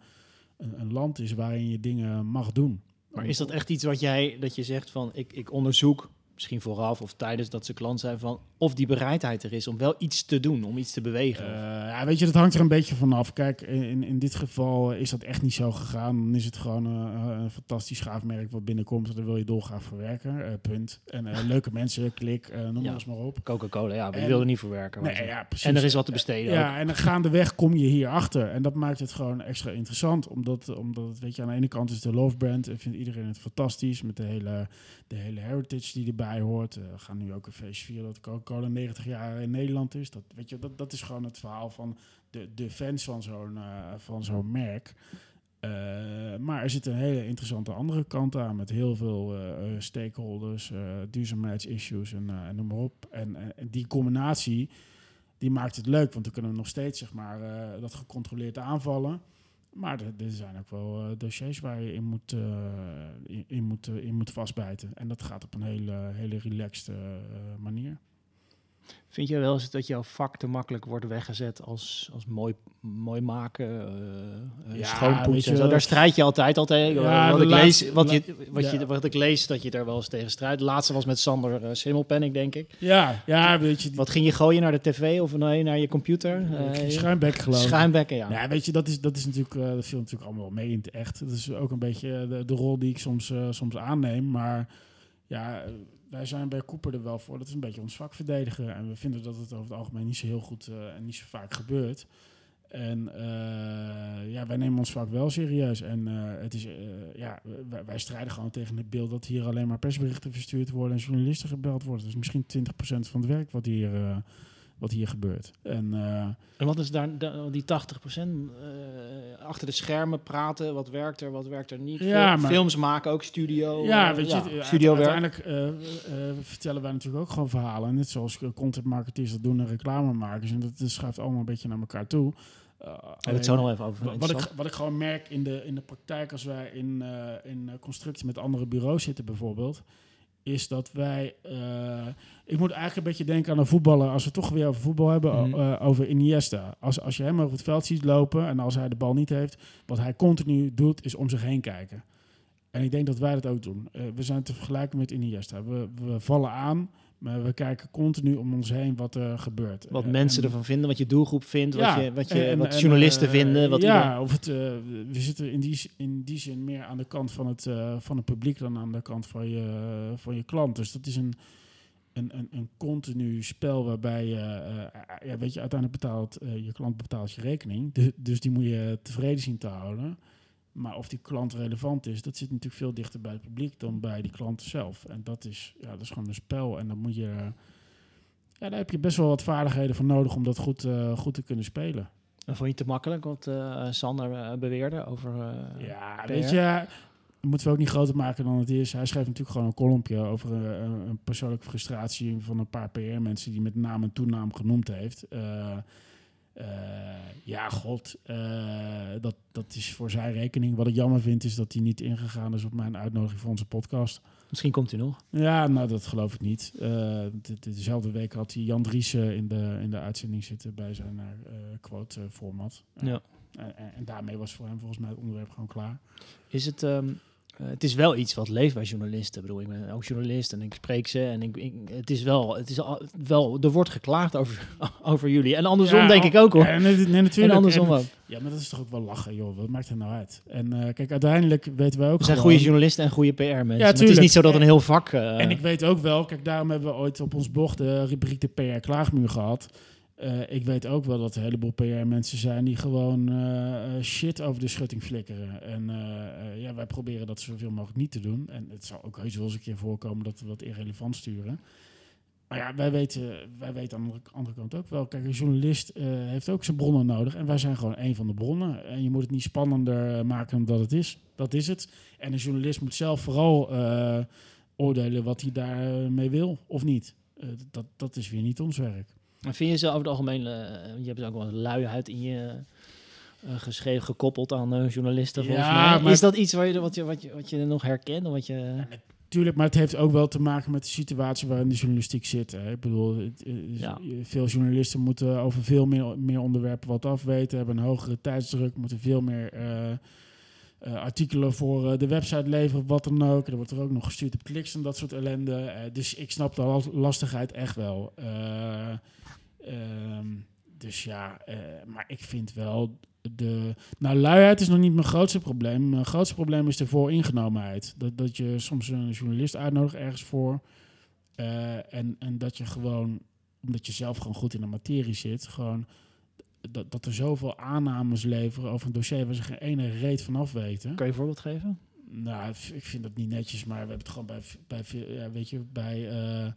een, land is waarin je dingen mag doen. Maar is dat echt iets wat jij, dat je zegt van, ik, ik onderzoek, misschien vooraf of tijdens dat ze klant zijn, van of die bereidheid er is om wel iets te doen, om iets te bewegen? Eh, ja, weet je, dat hangt er een beetje vanaf. Kijk, in, in dit geval is dat echt niet zo gegaan. Dan is het gewoon eh, een fantastisch schaafmerk wat binnenkomt. Daar wil je dolgraag voor werken. eh, punt. En eh, leuke mensen, klik, eh, noem Ja. maar eens maar op. Coca-Cola, ja, we wilden niet voor werken. Nee, maar zo. ja, precies. en er is wat te besteden ook. Ja, en dan gaandeweg kom je hier achter. En dat maakt het gewoon extra interessant. Omdat, omdat weet je, aan de ene kant is de love brand. En vindt iedereen het fantastisch. Met de hele, de hele heritage die erbij hoort. Eh, we gaan nu ook een feestje vieren dat Coca-Cola 90 jaar in Nederland is. Dat, weet je, dat, dat is gewoon het verhaal van de, de fans van zo'n eh, van zo'n merk. Eh, maar er zit een hele interessante andere kant aan. Met heel veel eh, eh, stakeholders, eh, duurzaamheidsissues en, en noem maar op. En, die combinatie die maakt het leuk, want dan kunnen we nog steeds zeg maar, dat gecontroleerd aanvallen. Maar er, zijn ook wel eh, dossiers waar je in moet, eh, in, moet, eh, in moet vastbijten. En dat gaat op een hele, hele relaxed manier. Vind je wel eens dat jouw vak te makkelijk wordt weggezet als, als mooi, mooi maken, eh Ja, ja, schoonpoetsen zo? Daar strijd je altijd al tegen. Ja, wat, ik laatste- lees, wat, je, wat, ja. je, wat ik lees, dat je daar wel eens tegen strijdt. De laatste was met Sander uh, Simmelpenning, denk ik. Ja, ja weet je, die Wat ging je gooien naar de tv of nee, naar je computer? uh, Eh, schuimbek geloof ik. Schuimbekken, ja. Ja, weet je, dat is, dat is natuurlijk, eh, dat viel natuurlijk allemaal mee in het echt. Dat is ook een beetje de, de rol die ik soms, eh, soms aanneem. Maar ja, eh, wij zijn bij Cooper er wel voor. Dat is een beetje ons vak verdedigen. En we vinden dat het over het algemeen niet zo heel goed eh, en niet zo vaak gebeurt. En eh, ja, wij nemen ons vak wel serieus. En eh, het is, ja, wij, wij strijden gewoon tegen het beeld dat hier alleen maar persberichten verstuurd worden en journalisten gebeld worden. Is misschien 20% van het werk wat hier, wat hier gebeurt. En eh, En wat is daar da- die 80% eh achter de schermen praten? Wat werkt er, wat werkt er niet? Ja, maar- Films maken ook, studio. Ja, eh, weet je, studiowerk. uiteindelijk eh, eh, vertellen wij natuurlijk ook gewoon verhalen. Net zoals content marketeers dat doen en reclamemakers. En dat, dat schuift allemaal een beetje naar elkaar toe. Uh, Hebben we het zo nog even over. wat, ik, wat ik gewoon merk in de, in de praktijk als wij in, eh, in constructie met andere bureaus zitten bijvoorbeeld, is dat wij... eh, ik moet eigenlijk een beetje denken aan een voetballer, als we het toch weer over voetbal hebben, Mhm. eh, over Iniesta. Als, als je hem over het veld ziet lopen en als hij de bal niet heeft, wat hij continu doet, is om zich heen kijken. En ik denk dat wij dat ook doen. Eh, we zijn te vergelijken met Iniesta. We, we vallen aan, maar we kijken continu om ons heen wat er gebeurt. Wat mensen en- ervan vinden, wat je doelgroep vindt, Ja, wat, je, wat, je, en- wat en, journalisten eh, vinden. Wat ja, ieder- of het, eh, we zitten in die, in die zin meer aan de kant van het, eh, van het publiek dan aan de kant van je, van je klant. Dus dat is een, een, een, een continu spel waarbij je, ja, weet je, uiteindelijk betaalt je klant betaalt je rekening. Dus die moet je tevreden zien te houden. Maar of die klant relevant is, dat zit natuurlijk veel dichter bij het publiek dan bij die klant zelf. En dat is, ja, dat is gewoon een spel. En dan moet je, ja, daar heb je best wel wat vaardigheden voor nodig om dat goed, eh, goed te kunnen spelen. En vond je het te makkelijk wat eh, Sander eh, beweerde over... eh, Ja, PR? weet je, moeten we ook niet groter maken dan het is. Hij schreef natuurlijk gewoon een kolompje over eh, een, een persoonlijke frustratie van een paar PR-mensen die met naam en toenaam genoemd heeft. Eh, ja, god, eh, dat, dat is voor zijn rekening. Wat ik jammer vind is dat hij niet ingegaan is op mijn uitnodiging voor onze podcast. Misschien komt hij nog. Ja, nou, dat geloof ik niet. Eh, de- de- dezelfde week had hij Jan Driessen in de, in de uitzending zitten bij zijn eh, quote-format. Ja. En, en, en daarmee was voor hem volgens mij het onderwerp gewoon klaar. Is het... ehm, eh, het is wel iets wat leeft bij journalisten. Ik bedoel, ik ben ook journalist en ik spreek ze. En ik, ik- het is wel, het is al, wel, er wordt geklaagd over, over jullie. En andersom Ja, denk ik ook hoor. Ja, nee, nee, en natuurlijk. andersom En- ook. ja, maar dat is toch ook wel lachen, joh. Wat maakt het nou uit? En eh, kijk, uiteindelijk weten wij ook Er zijn gewoon- goede journalisten en goede PR-mensen. maar het is niet zo dat een En- heel vak... eh, En ik weet ook wel, kijk, daarom hebben we ooit op ons blog de rubriek de PR-klaagmuur gehad. Eh, ik weet ook wel dat een heleboel PR-mensen zijn die gewoon eh, eh, shit over de schutting flikkeren. En ja, wij proberen dat zoveel mogelijk niet te doen. En het zal ook heus wel eens een keer voorkomen dat we wat irrelevant sturen. Maar ja, wij weten, wij weten aan de andere- kant ook wel. Kijk, een journalist heeft ook zijn bronnen nodig. En wij zijn gewoon een van de bronnen. En je moet het niet spannender maken dan dat het is. Dat is het. En een journalist moet zelf vooral oordelen wat hij daarmee wil of niet. Dat, dat is weer niet ons werk. En vind je ze over het algemeen, eh, je hebt ook wel een luiheid in je eh, geschreven, gekoppeld aan eh, journalisten volgens Ja, mij. maar- Is dat iets waar je, wat, je, wat, je, wat je nog herkent? Of wat je, Tuurlijk, maar het heeft ook wel te maken met de situatie waarin de journalistiek zit. Hè. Ik bedoel, het, Ja. veel journalisten moeten over veel meer, meer onderwerpen wat afweten, hebben een hogere tijdsdruk, moeten veel meer artikelen voor de website leveren, wat dan ook. Er wordt er ook nog gestuurd op kliks en dat soort ellende. Dus ik snap de las- lastigheid echt wel. Eh, ehm, dus ja, eh, maar ik vind wel de... Nou, luiheid is nog niet mijn grootste probleem. Mijn grootste probleem is de vooringenomenheid. Dat, dat je soms een journalist uitnodigt ergens voor. eh, en, en dat je gewoon, omdat je zelf gewoon goed in de materie zit, gewoon dat, dat er zoveel aannames leveren over een dossier waar ze geen ene reet van af weten. kan je een voorbeeld geven? Nou, ik vind dat niet netjes, maar we hebben het gewoon bij, bij ja, weet je, bij eh,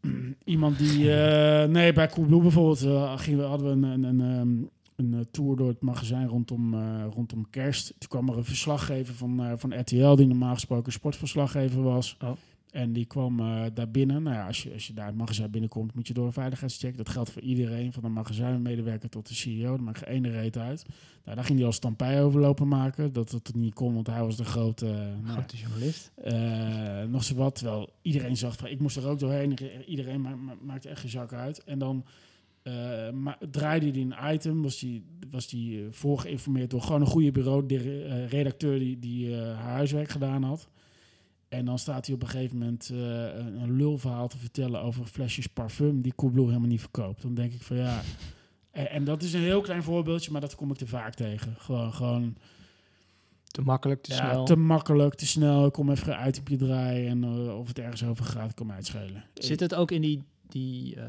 iemand die, eh, nee, bij Coolblue bijvoorbeeld, gingen we, hadden we een, een, een, ehm, een eh, tour door het magazijn rondom, rondom kerst. Toen kwam er een verslaggever van, van RTL, die normaal gesproken sportverslaggever was. Oh. En die kwam eh, daar binnen. Nou ja, als je, als je daar het magazijn binnenkomt, moet je door een veiligheidscheck. Dat geldt voor iedereen, van de magazijnmedewerker tot de CEO. Dat maakt geen ene reet uit. Nou, daar ging hij al stampij over lopen maken. Dat het niet kon, want hij was de grote... eh, nou, Grote journalist. eh, nog zo wat. Terwijl iedereen zag van, ik moest er ook doorheen. Iedereen ma ma maakte echt geen zak uit. En dan ma draaide hij een item. Was die, was die voorgeïnformeerd door gewoon een goede bureau. De eh, redacteur die, die haar huiswerk gedaan had. En dan staat hij op een gegeven moment eh, een, lulverhaal te vertellen over flesjes parfum die Coolblue helemaal niet verkoopt. Dan denk ik van ja. En, en dat is een heel klein voorbeeldje, maar dat kom ik te vaak tegen. Gewoon, gewoon Te makkelijk, te ja, snel. te makkelijk, te snel. Ik kom even een itempje draaien en eh, of het ergens over gaat, kan mij het schelen. Zit het ook in die... die eh,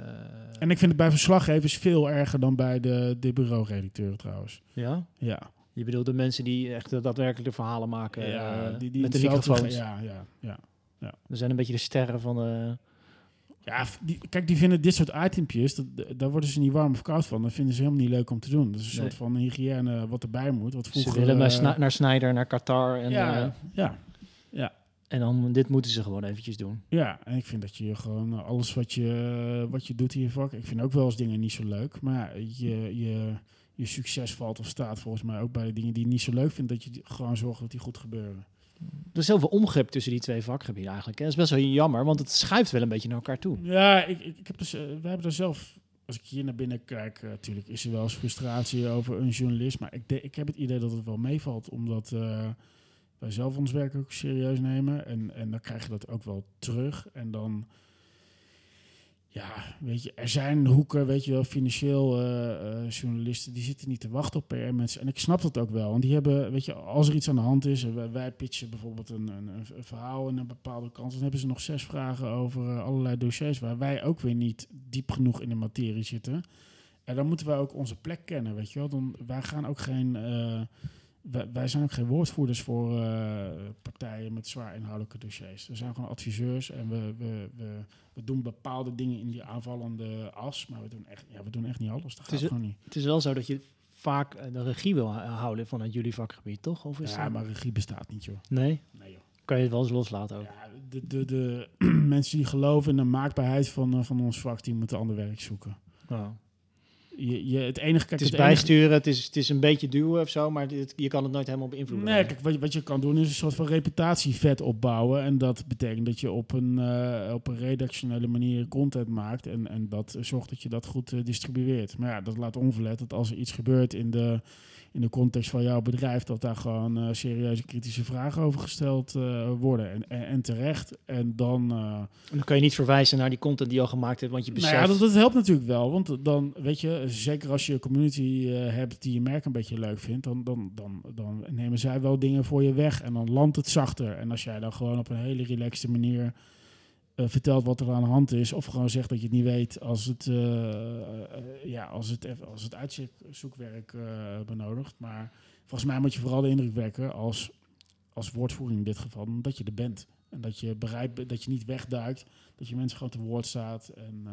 En ik vind het bij verslaggevers veel erger dan bij de, de bureauredacteuren trouwens. ja? Ja, Je bedoelt de mensen die echt daadwerkelijk de verhalen maken ja eh, die, die met de microfoons. liggen. Ja, ja, ja. We zijn een beetje de sterren van de... ja f- die, kijk, die vinden dit soort itempjes, dat, daar worden ze niet warm of koud van. Dat vinden ze helemaal niet leuk om te doen. Dat is een Nee. soort van hygiëne wat erbij moet. Wat vroeger, Ze willen eh, Sna- naar Snyder, naar Qatar. En, ja, eh, ja, en dan dit moeten ze gewoon eventjes doen. Ja, en ik vind dat je gewoon eh, alles wat je, wat je doet in je vak. Ik vind ook wel eens dingen niet zo leuk. Maar ja, je, je, je succes valt of staat volgens mij ook bij de dingen die je niet zo leuk vindt. Dat je gewoon zorgt dat die goed gebeuren. Er is heel veel omgrip tussen die twee vakgebieden eigenlijk. hè. Dat is best wel jammer, want het schuift wel een beetje naar elkaar toe. Ja, ik, ik, heb dus, eh, we hebben er zelf. Als ik hier naar binnen kijk, eh, natuurlijk is er wel eens frustratie over een journalist. Maar ik, de- ik heb het idee dat het wel meevalt. Omdat eh, wij zelf ons werk ook serieus nemen. En, en dan krijg je dat ook wel terug. En dan, ja, weet je, er zijn hoeken, weet je wel, financieel eh, eh, journalisten, die zitten niet te wachten op PR-mensen. En ik snap dat ook wel. Want die hebben, weet je, als er iets aan de hand is, en wij, pitchen bijvoorbeeld een, een, een verhaal in een bepaalde kant, dan hebben ze nog zes vragen over eh, allerlei dossiers waar wij ook weer niet diep genoeg in de materie zitten. En dan moeten wij ook onze plek kennen, weet je wel. Dan, wij gaan ook geen... wij, wij zijn ook geen woordvoerders voor eh, partijen met zwaar inhoudelijke dossiers. We zijn gewoon adviseurs en we, we, we, we doen bepaalde dingen in die aanvallende as. Maar we doen echt, ja, we doen echt niet alles. Dat Het is gaat gewoon niet. Het is wel zo dat je vaak eh, de regie wil hou- houden vanuit jullie vakgebied, toch? Of is Ja, dat- maar regie bestaat niet, joh. Nee? Nee, joh. Kan je het wel eens loslaten ook? Ja, de, de, de mensen die geloven in de maakbaarheid van, eh, van ons vak, die moeten ander werk zoeken. Oh. Je, je, het enige, kijk, Het is het enige- bijsturen, het is, het is een beetje duwen of zo, maar dit- je kan het nooit helemaal beïnvloeden. Nee, kijk, wat, je- wat je kan doen is een soort van reputatievet opbouwen. En dat betekent dat je op een, eh, op een redactionele manier content maakt. En, en dat zorgt dat je dat goed eh, distribueert. Maar ja, dat laat onverlet dat als er iets gebeurt in de, in de context van jouw bedrijf, dat daar gewoon eh, serieuze kritische vragen over gesteld eh, worden. En, en, en terecht. En dan. eh, En dan kan je niet verwijzen naar die content die je al gemaakt hebt, want je beseft... nou ja, dat, dat helpt natuurlijk wel. Want dan, weet je, zeker als je een community hebt die je merk een beetje leuk vindt, dan, dan, dan, dan nemen zij wel dingen voor je weg en dan landt het zachter. En als jij dan gewoon op een hele relaxte manier eh, vertelt wat er aan de hand is, of gewoon zegt dat je het niet weet als het, eh, ja, als het, als het uitzoekwerk benodigt. Maar volgens mij moet je vooral de indruk wekken als, als woordvoering in dit geval, dat je er bent. En dat je bereid bent, dat je niet wegduikt. Dat je mensen gewoon te woord staat. En,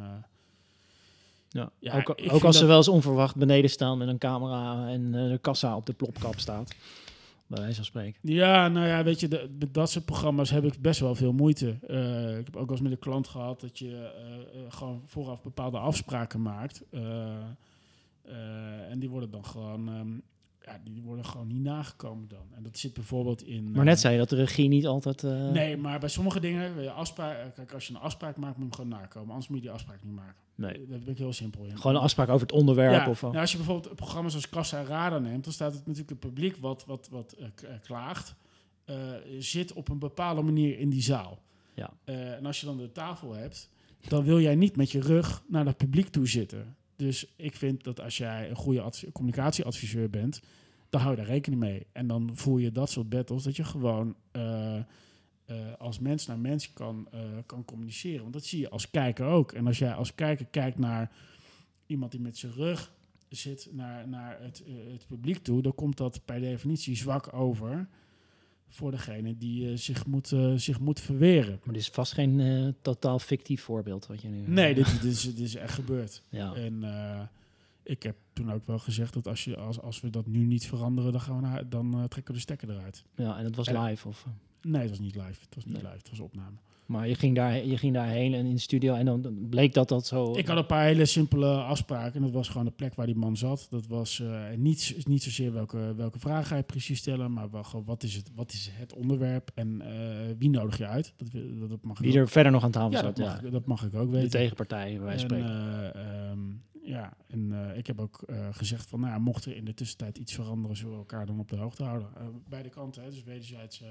Ja. Ja, ook ook als ze wel eens onverwacht beneden staan met een camera en de kassa op de plopkap staat. Bij wijze van spreken. Ja, nou ja, weet je, de, met dat soort programma's heb ik best wel veel moeite. Eh, ik heb ook wel eens met een klant gehad dat je eh, eh, gewoon vooraf bepaalde afspraken maakt. En die worden dan gewoon, ehm, die worden gewoon niet nagekomen dan. En dat zit bijvoorbeeld in... Maar net eh, zei je dat de regie niet altijd... eh, Nee, maar bij sommige dingen, je afspraak, eh, kijk, als je een afspraak maakt, moet je hem gewoon nakomen. Anders moet je die afspraak niet maken. nee. Daar ben ik heel simpel in. Gewoon een afspraak over het onderwerp. Ja, Of, nou, als je bijvoorbeeld programma's als Kassa en Radar neemt, dan staat het natuurlijk het publiek wat, wat, wat eh, eh, klaagt, eh, zit op een bepaalde manier in die zaal. Ja. Eh, en als je dan de tafel hebt, dan wil jij niet met je rug naar dat publiek toe zitten. Dus ik vind dat als jij een goede adv- communicatieadviseur bent, dan hou je daar rekening mee. En dan voel je dat soort battles dat je gewoon eh, eh, als mens naar mens kan, eh, kan communiceren. Want dat zie je als kijker ook. En als jij als kijker kijkt naar iemand die met zijn rug zit naar, naar het, het publiek toe, dan komt dat per definitie zwak over voor degene die zich, moet, zich moet verweren. Maar dit is vast geen totaal fictief voorbeeld wat je nu... Nee, dit, dit, is, dit is echt gebeurd. Ja. En ik heb toen ook wel gezegd dat als, je, als, als we dat nu niet veranderen, dan, gaan we naar, dan eh, trekken we de stekker eruit. ja, en het was En- live. Of, eh, Nee, het was niet live. Het was niet Nee. live, het was opname. maar je ging, daar, je ging daarheen en in de studio en dan bleek dat dat zo... Ik had een paar hele simpele afspraken. En dat was gewoon de plek waar die man zat. Dat was eh, niet, niet zozeer welke, welke vraag ga je precies stellen, maar wel gewoon wat is het, wat is het onderwerp en wie nodig je uit. Dat, dat, mag Wie ook- er verder nog aan tafel ja, zat. dat mag, Ja. dat mag ik ook De weten. tegenpartij, bij wijze En, spreken. eh, ehm, ja, en eh, ik heb ook eh, gezegd van, nou ja, mocht er in de tussentijd iets veranderen, zullen we elkaar dan op de hoogte houden. Eh, beide kanten, hè, dus wederzijds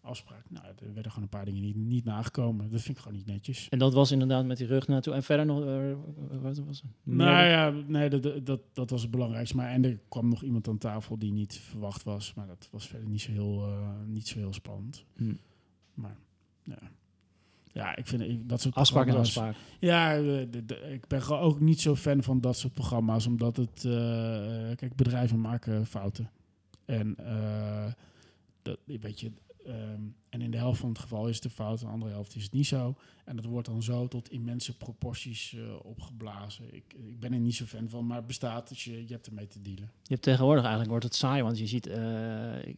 afspraak. Nou, er werden gewoon een paar dingen niet, niet nagekomen. Dat vind ik gewoon niet netjes. En dat was inderdaad met die rug naartoe. En verder nog... wat was het? Nou ja, nee, dat, dat- dat, was het belangrijkste. Maar en er kwam nog iemand aan tafel die niet verwacht was. Maar dat was verder niet zo heel, niet zo heel spannend. Hm. Maar ja, ja ik vind dat soort Afspraak is afspraak. Ja, eh, de- de- ik ben gewoon ook niet zo fan van dat soort programma's. Omdat het... eh, kijk, bedrijven maken fouten. En uh, dat, weet je... ehm, en in de helft van het geval is het een fout, in de andere helft is het niet zo. En dat wordt dan zo tot immense proporties eh, opgeblazen. Ik, ik ben er niet zo fan van, maar het bestaat, dus je, je hebt ermee te dealen. Je hebt tegenwoordig eigenlijk wordt het saai, want je ziet, eh, ik,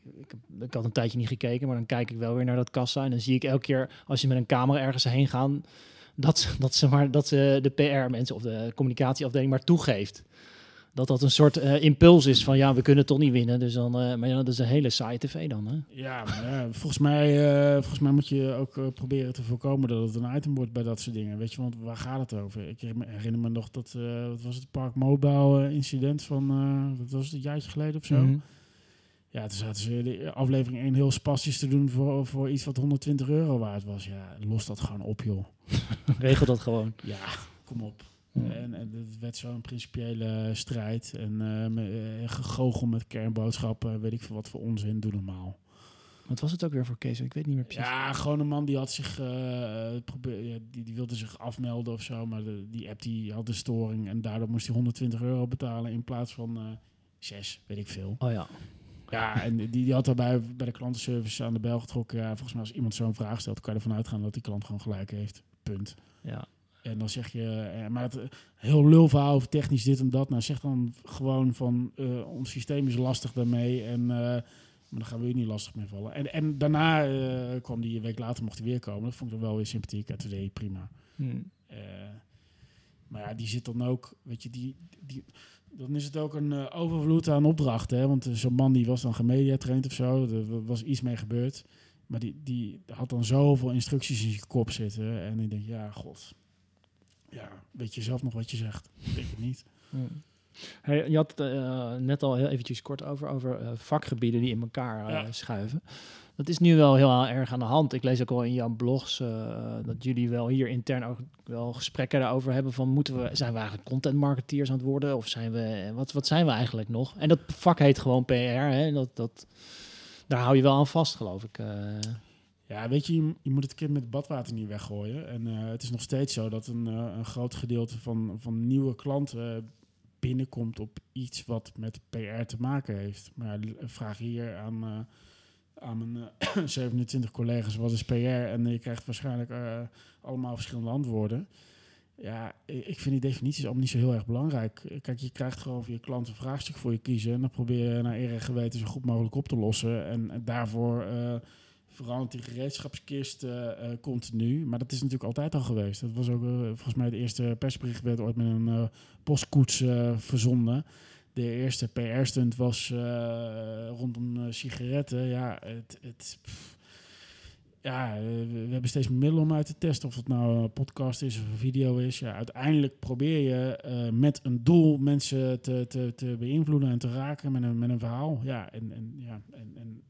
ik, had een tijdje niet gekeken, maar dan kijk ik wel weer naar dat kassa en dan zie ik elke keer als je met een camera ergens heen gaat, dat, dat ze maar dat ze de PR-mensen of de communicatieafdeling maar toegeeft. Dat dat een soort eh, impuls is van ja, we kunnen toch niet winnen, dus dan, eh, maar ja, dat is een hele saaie tv dan, hè? Ja, maar ja, volgens, mij, eh, volgens mij moet je ook eh, proberen te voorkomen dat het een item wordt bij dat soort dingen. Weet je, want waar gaat het over? Ik herinner me nog dat, eh wat was het Park Mobile eh, incident van, eh dat was het een jaartje geleden of zo. Mhm. Ja, toen zaten ze de aflevering 1 heel spastisch te doen voor, voor iets wat 120 euro waard was. Ja, los dat gewoon op, joh. Regel dat gewoon. Ja, kom op. Ja. En, en het werd zo'n principiële strijd. En met, eh, gegoochel met kernboodschappen, weet ik veel wat voor onzin. Doe normaal. Wat was het ook weer voor Kees? Ik weet niet meer precies. Ja, gewoon een man die had zich probeer, ja, die, die wilde zich afmelden of zo, maar de, die app die had een storing en daardoor moest hij 120 euro betalen in plaats van eh 6, weet ik veel. Oh ja. Ja, en die, die had daarbij bij de klantenservice aan de bel getrokken. Ja, volgens mij als iemand zo'n vraag stelt, kan je ervan uitgaan dat die klant gewoon gelijk heeft. Punt. ja. En dan zeg je, eh, maar het eh, heel lul verhaal over technisch dit en dat. Nou, zeg dan gewoon van eh, ons systeem is lastig daarmee en maar dan gaan we u niet lastig mee vallen. En, en daarna kwam die een week later mocht hij weer komen. Dat vond ik dan wel weer sympathiek. uit de prima. Hm. Eh, maar ja, die zit dan ook, weet je, die, die, dan is het ook een overvloed aan opdrachten. Hè? Want zo'n man die was dan gemediatraind of zo, er was iets mee gebeurd. Maar die, die had dan zoveel instructies in zijn kop zitten. En ik denk, ja, god. Ja, weet je zelf nog wat je zegt? Ik denk het niet. Hm. Hey, je had het eh, net al heel eventjes kort over, over eh, vakgebieden die in elkaar eh, Ja. schuiven. Dat is nu wel heel erg aan de hand. Ik lees ook al in jouw blogs dat jullie wel hier intern ook wel gesprekken daarover hebben van moeten we, zijn we eigenlijk content marketeers aan het worden of zijn we, wat, wat zijn we eigenlijk nog? En dat vak heet gewoon PR, hè? Dat, dat, daar hou je wel aan vast, geloof ik. Ja, weet je, je, moet het kind met badwater niet weggooien. En eh, het is nog steeds zo dat een, eh, een groot gedeelte van, van nieuwe klanten eh, binnenkomt op iets wat met PR te maken heeft. Maar vraag hier aan, aan mijn eh, 27 collega's wat is PR en je krijgt waarschijnlijk allemaal verschillende antwoorden. Ja, ik ik vind die definities allemaal niet zo heel erg belangrijk. Kijk, je krijgt gewoon voor je klant een vraagstuk voor je kiezen en dan probeer je naar eer en geweten zo goed mogelijk op te lossen. En, en daarvoor eh verandert die gereedschapskist eh, continu. Maar dat is natuurlijk altijd al geweest. Dat was ook eh, volgens mij de eerste persbericht werd ooit met een eh, postkoets verzonden. De eerste PR-stunt was rondom sigaretten. Ja, het, het, we, hebben steeds middelen om uit te testen. Of het nou een podcast is of een video is. Ja, uiteindelijk probeer je met een doel mensen te, te, te beïnvloeden en te raken met een, met een verhaal. Ja, en, en, ja, en, en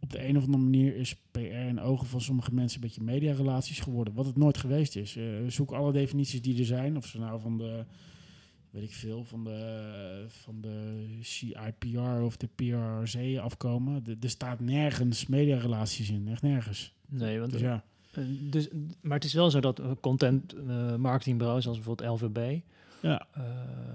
op de een of andere manier is PR in ogen van sommige mensen een beetje mediarelaties geworden. Wat het nooit geweest is. Eh, zoek alle definities die er zijn. Of ze nou van de, weet ik veel, van de, van de CIPR of de PRC afkomen. De- er staat nergens mediarelaties in. Echt nergens. Nee, want Dus ja. eh, dus, maar het is wel zo dat content eh, marketingbureaus, zoals bijvoorbeeld LVB, Ja,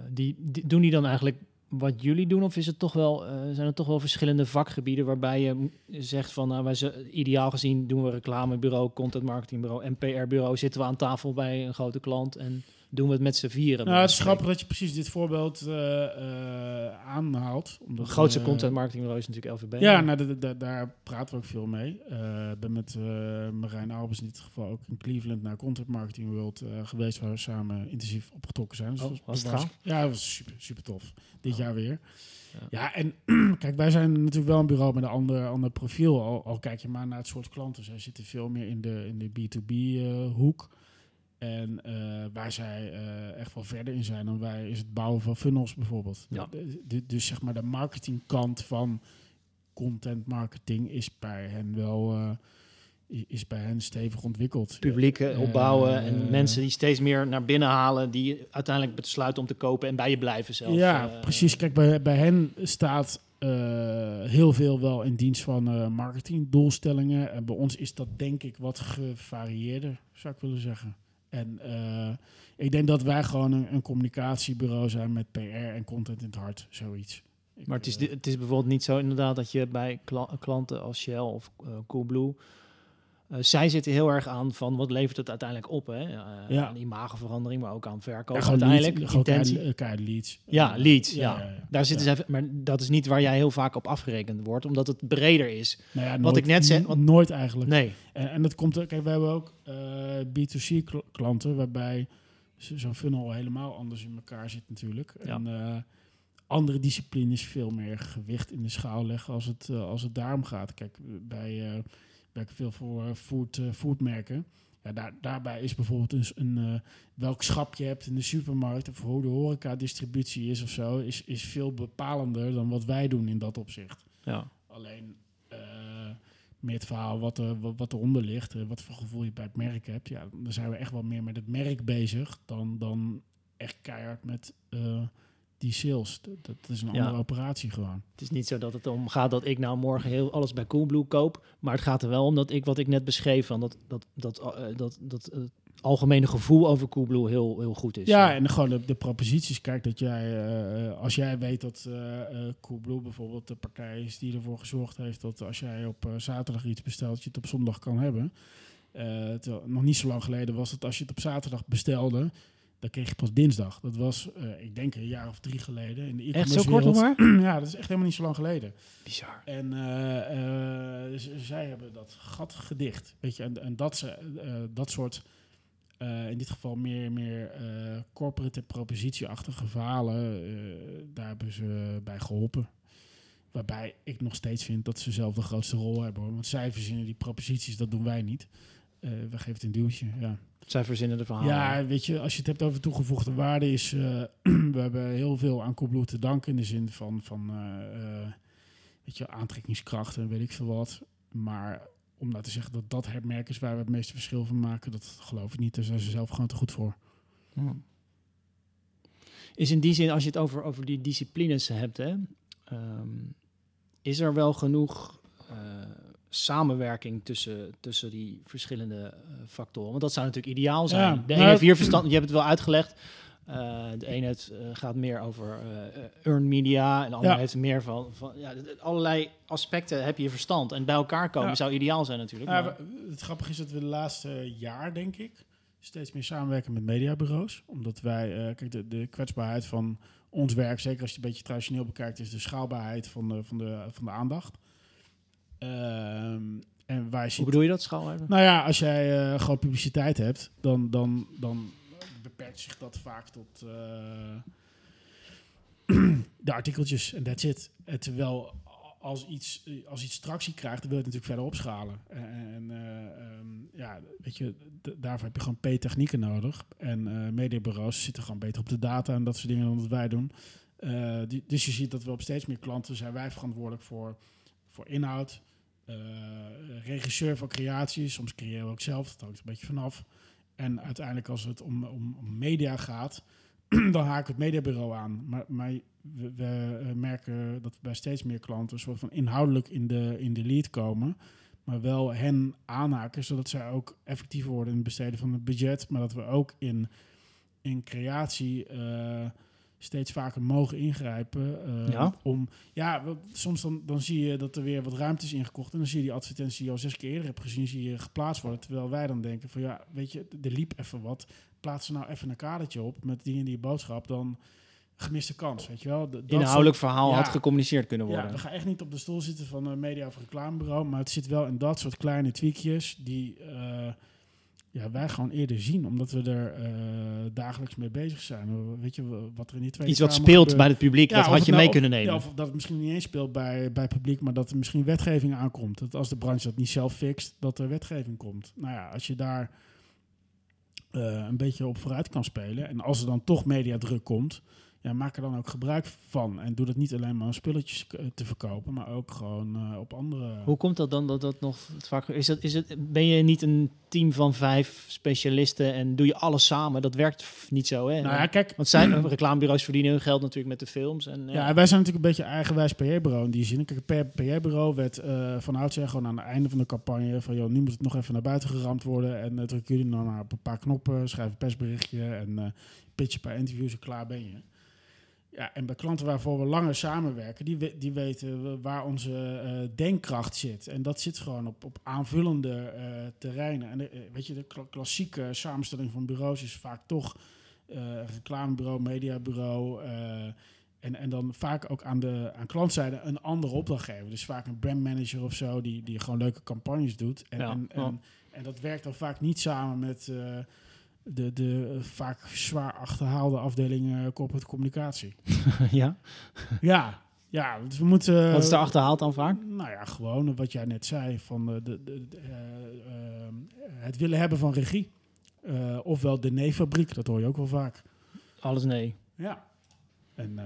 die, die- doen die dan eigenlijk wat jullie doen? Of is het toch wel, eh, zijn er toch wel verschillende vakgebieden waarbij je zegt van, nou, wij ze, ideaal gezien doen we reclamebureau, content marketingbureau en PR-bureau, zitten we aan tafel bij een grote klant en doen we het met z'n vieren? nou, het is grappig dat je precies dit voorbeeld eh, eh, aanhaalt. Omdat. Het grootste eh, content marketingbureau is natuurlijk LVB. Ja, nou, da- da- daar praten we ook veel mee. Ik ben met Marijn Albers in dit geval ook in Cleveland naar Content Marketing World geweest, waar we samen intensief opgetrokken zijn. Dus Oh, was het? Ja, dat was super, super tof. Dit Oh. jaar weer. Ja. Ja, en kijk, wij zijn natuurlijk wel een bureau met een ander, ander profiel. Al, al kijk je maar naar het soort klanten. Zij zitten veel meer in de, in de B2B-hoek. En eh, waar zij eh, echt wel verder in zijn dan wij, is het bouwen van funnels bijvoorbeeld. Ja. De- de- dus zeg maar de marketingkant van content marketing is bij hen wel eh, is bij hen stevig ontwikkeld. Publieken opbouwen en mensen die steeds meer naar binnen halen, die uiteindelijk besluiten om te kopen en bij je blijven zelf. Ja, precies. Kijk, bij, bij hen staat heel veel wel in dienst van eh marketingdoelstellingen. En bij ons is dat denk ik wat gevarieerder, zou ik willen zeggen. En eh, ik denk dat wij gewoon een, een communicatiebureau zijn met PR en content in het hart, zoiets. Ik, Maar het is, eh, het is bijvoorbeeld niet zo inderdaad dat je bij kla- klanten als Shell of eh, Coolblue... eh, zij zitten heel erg aan van wat levert het uiteindelijk op. Hè? Eh, Ja. Aan imagoverandering, maar ook aan verkoop ja, uiteindelijk. lead- intentie. leads. Ja, leads, ja. Daar zitten ze even, maar dat is niet waar jij heel vaak op afgerekend wordt, omdat het breder is. Nou wat nooit- ik net zei, wat- Nooit eigenlijk. Nee, En, en dat komt, ook- kijk, we hebben ook eh, B2C-klanten waarbij zo- zo'n funnel helemaal anders in elkaar zit natuurlijk. En andere disciplines veel meer gewicht in de schaal leggen als het, als het daarom gaat. Kijk, bij werken veel voor eh, food, eh, foodmerken. Ja, daar, daarbij is bijvoorbeeld een, een eh, welk schap je hebt in de supermarkt of hoe de horeca-distributie is of zo, is, is veel bepalender dan wat wij doen in dat opzicht. ja. Alleen meer het verhaal wat, er, wat, wat eronder ligt, wat voor gevoel je bij het merk hebt. Ja, dan zijn we echt wel meer met het merk bezig dan, dan echt keihard met die sales. Dat, dat is een Ja. andere operatie gewoon. Het is niet zo dat het om gaat dat ik nou morgen heel alles bij Coolblue koop. Maar het gaat er wel om dat ik, wat ik net beschreef, van dat, dat, dat, eh, dat, dat algemene gevoel over Coolblue heel, heel goed is. Ja, en gewoon de, de proposities. Kijk, dat jij, eh, als jij weet dat eh, Coolblue bijvoorbeeld de partij is die ervoor gezorgd heeft dat als jij op zaterdag iets bestelt, je het op zondag kan hebben. Terwijl nog niet zo lang geleden was het als je het op zaterdag bestelde, dan kreeg je pas dinsdag. Dat was, eh, ik denk, een jaar of drie geleden. In de Echt zo kort nog maar? ja, dat is echt helemaal niet zo lang geleden. Bizar. En eh, eh, z- zij hebben dat gat gedicht. Weet je, en, en dat, ze, dat soort, in dit geval meer, meer corporate en propositieachtige verhalen, eh, daar hebben ze bij geholpen. Waarbij ik nog steeds vind dat ze zelf de grootste rol hebben. Hoor. Want zij verzinnen die proposities, dat doen wij niet. Eh we geven het een duwtje, ja. Zij verzinnen de verhalen. Ja, weet je, als je het hebt over toegevoegde waarde, is eh, we hebben heel veel aan Coolblue te danken in de zin van, van eh, eh, weet je, aantrekkingskracht en weet ik veel wat. Maar om nou te zeggen dat dat het merk is waar we het meeste verschil van maken, dat geloof ik niet. Daar zijn ze zelf gewoon te goed voor. Hm. Is in die zin, als je het over, over die disciplines hebt, hè, ehm, is er wel genoeg eh, samenwerking tussen, tussen die verschillende eh, factoren? Want dat zou natuurlijk ideaal zijn. Ja, de nou, ene vier verstand, je hebt het wel uitgelegd. Eh, de ene het, eh, gaat meer over eh, earned media en de andere Ja. heeft meer van, van ja, allerlei aspecten heb je verstand. En bij elkaar komen Ja. zou ideaal zijn natuurlijk. Ja, maar- het grappige is dat we de laatste jaar, denk ik, steeds meer samenwerken met mediabureaus. Omdat wij, kijk, de, de kwetsbaarheid van ons werk, zeker als je het een beetje traditioneel bekijkt, is de schaalbaarheid van de, van de, van de aandacht. Ehm, en wij Hoe bedoel je dat, schaalheimer? Nou ja, als jij eh, gewoon publiciteit hebt, dan, dan, dan beperkt zich dat vaak tot eh, de artikeltjes en that's it. En terwijl als iets, als iets tractie krijgt, dan wil je het natuurlijk verder opschalen. En, eh, ehm, ja, weet je, daarvoor heb je gewoon P-technieken nodig. En mediabureaus zitten gewoon beter op de data en dat soort dingen dan dat wij doen. Die, dus je ziet dat we op steeds meer klanten zijn wij verantwoordelijk voor, voor inhoud. eh, regisseur van creatie, soms creëren we ook zelf, dat hangt een beetje vanaf. En uiteindelijk als het om, om, om media gaat, dan haak ik het mediabureau aan. Maar, maar we, eh, merken dat we bij steeds meer klanten soort van inhoudelijk in de, in de lead komen. Maar wel hen aanhaken, zodat zij ook effectiever worden in het besteden van het budget. Maar dat we ook in, in creatie eh, steeds vaker mogen ingrijpen. eh, Ja? Om, ja, we- soms dan, dan zie je dat er weer wat ruimte is ingekocht. En dan zie je die advertentie die je al zes keer eerder hebt gezien, zie je geplaatst worden. Terwijl wij dan denken van ja, weet je, er liep even wat. Plaats er nou even een kadertje op met die en die boodschap. Dan gemiste kans, weet je wel. Dat Inhoudelijk verhaal ja. had gecommuniceerd kunnen worden. Ja, we gaan echt niet op de stoel zitten van een media- of reclamebureau. Maar het zit wel in dat soort kleine tweakjes die eh, ja, wij gewoon eerder zien. Omdat we er eh, dagelijks mee bezig zijn. Weet je, wat er in die twee Iets wat speelt bij het publiek, dat of had je nou mee op- kunnen nemen. Ja, of dat het misschien niet eens speelt bij, bij het publiek, maar dat er misschien wetgeving aankomt. Dat als de branche dat niet zelf fixt, dat er wetgeving komt. Nou ja, als je daar eh, een beetje op vooruit kan spelen. En als er dan toch mediadruk komt, ja, maak er dan ook gebruik van. En doe dat niet alleen maar om spulletjes eh, te verkopen, maar ook gewoon eh, op andere... Hoe komt dat dan dat dat nog het vaak is? Dat, is het, ben je niet een team van vijf specialisten en doe je alles samen? Dat werkt niet zo, hè? Nou ja, kijk, Want zijn reclamebureaus verdienen hun geld natuurlijk met de films. En, Ja, ja. en wij zijn natuurlijk een beetje eigenwijs PR-bureau in die zin. Kijk, een PR-bureau werd eh van oudsher gewoon aan het einde van de campagne van... joh, nu moet het nog even naar buiten geramd worden... en uh, druk jullie dan maar op een paar knoppen, schrijf een persberichtje... en eh pitch een paar interviews en klaar ben je. Ja, en bij klanten waarvoor we langer samenwerken... die, die weten we waar onze eh, denkkracht zit. En dat zit gewoon op, op aanvullende eh, terreinen. En de, eh, weet je, de kla- klassieke samenstelling van bureaus is vaak toch... eh, reclamebureau, mediabureau... en, en dan vaak ook aan de aan klantzijde een andere opdrachtgever. Dus vaak een brandmanager of zo, die, die gewoon leuke campagnes doet. En, Ja, en, en, en dat werkt dan vaak niet samen met de, de vaak zwaar achterhaalde afdeling eh, corporate communicatie. ja. ja, ja, dus we moeten... Wat is er achterhaald dan vaak? Nou ja, gewoon wat jij net zei, van de, de, de, eh, eh, het willen hebben van regie. Eh, ofwel de nee-fabriek, dat hoor je ook wel vaak. Alles nee. Ja. En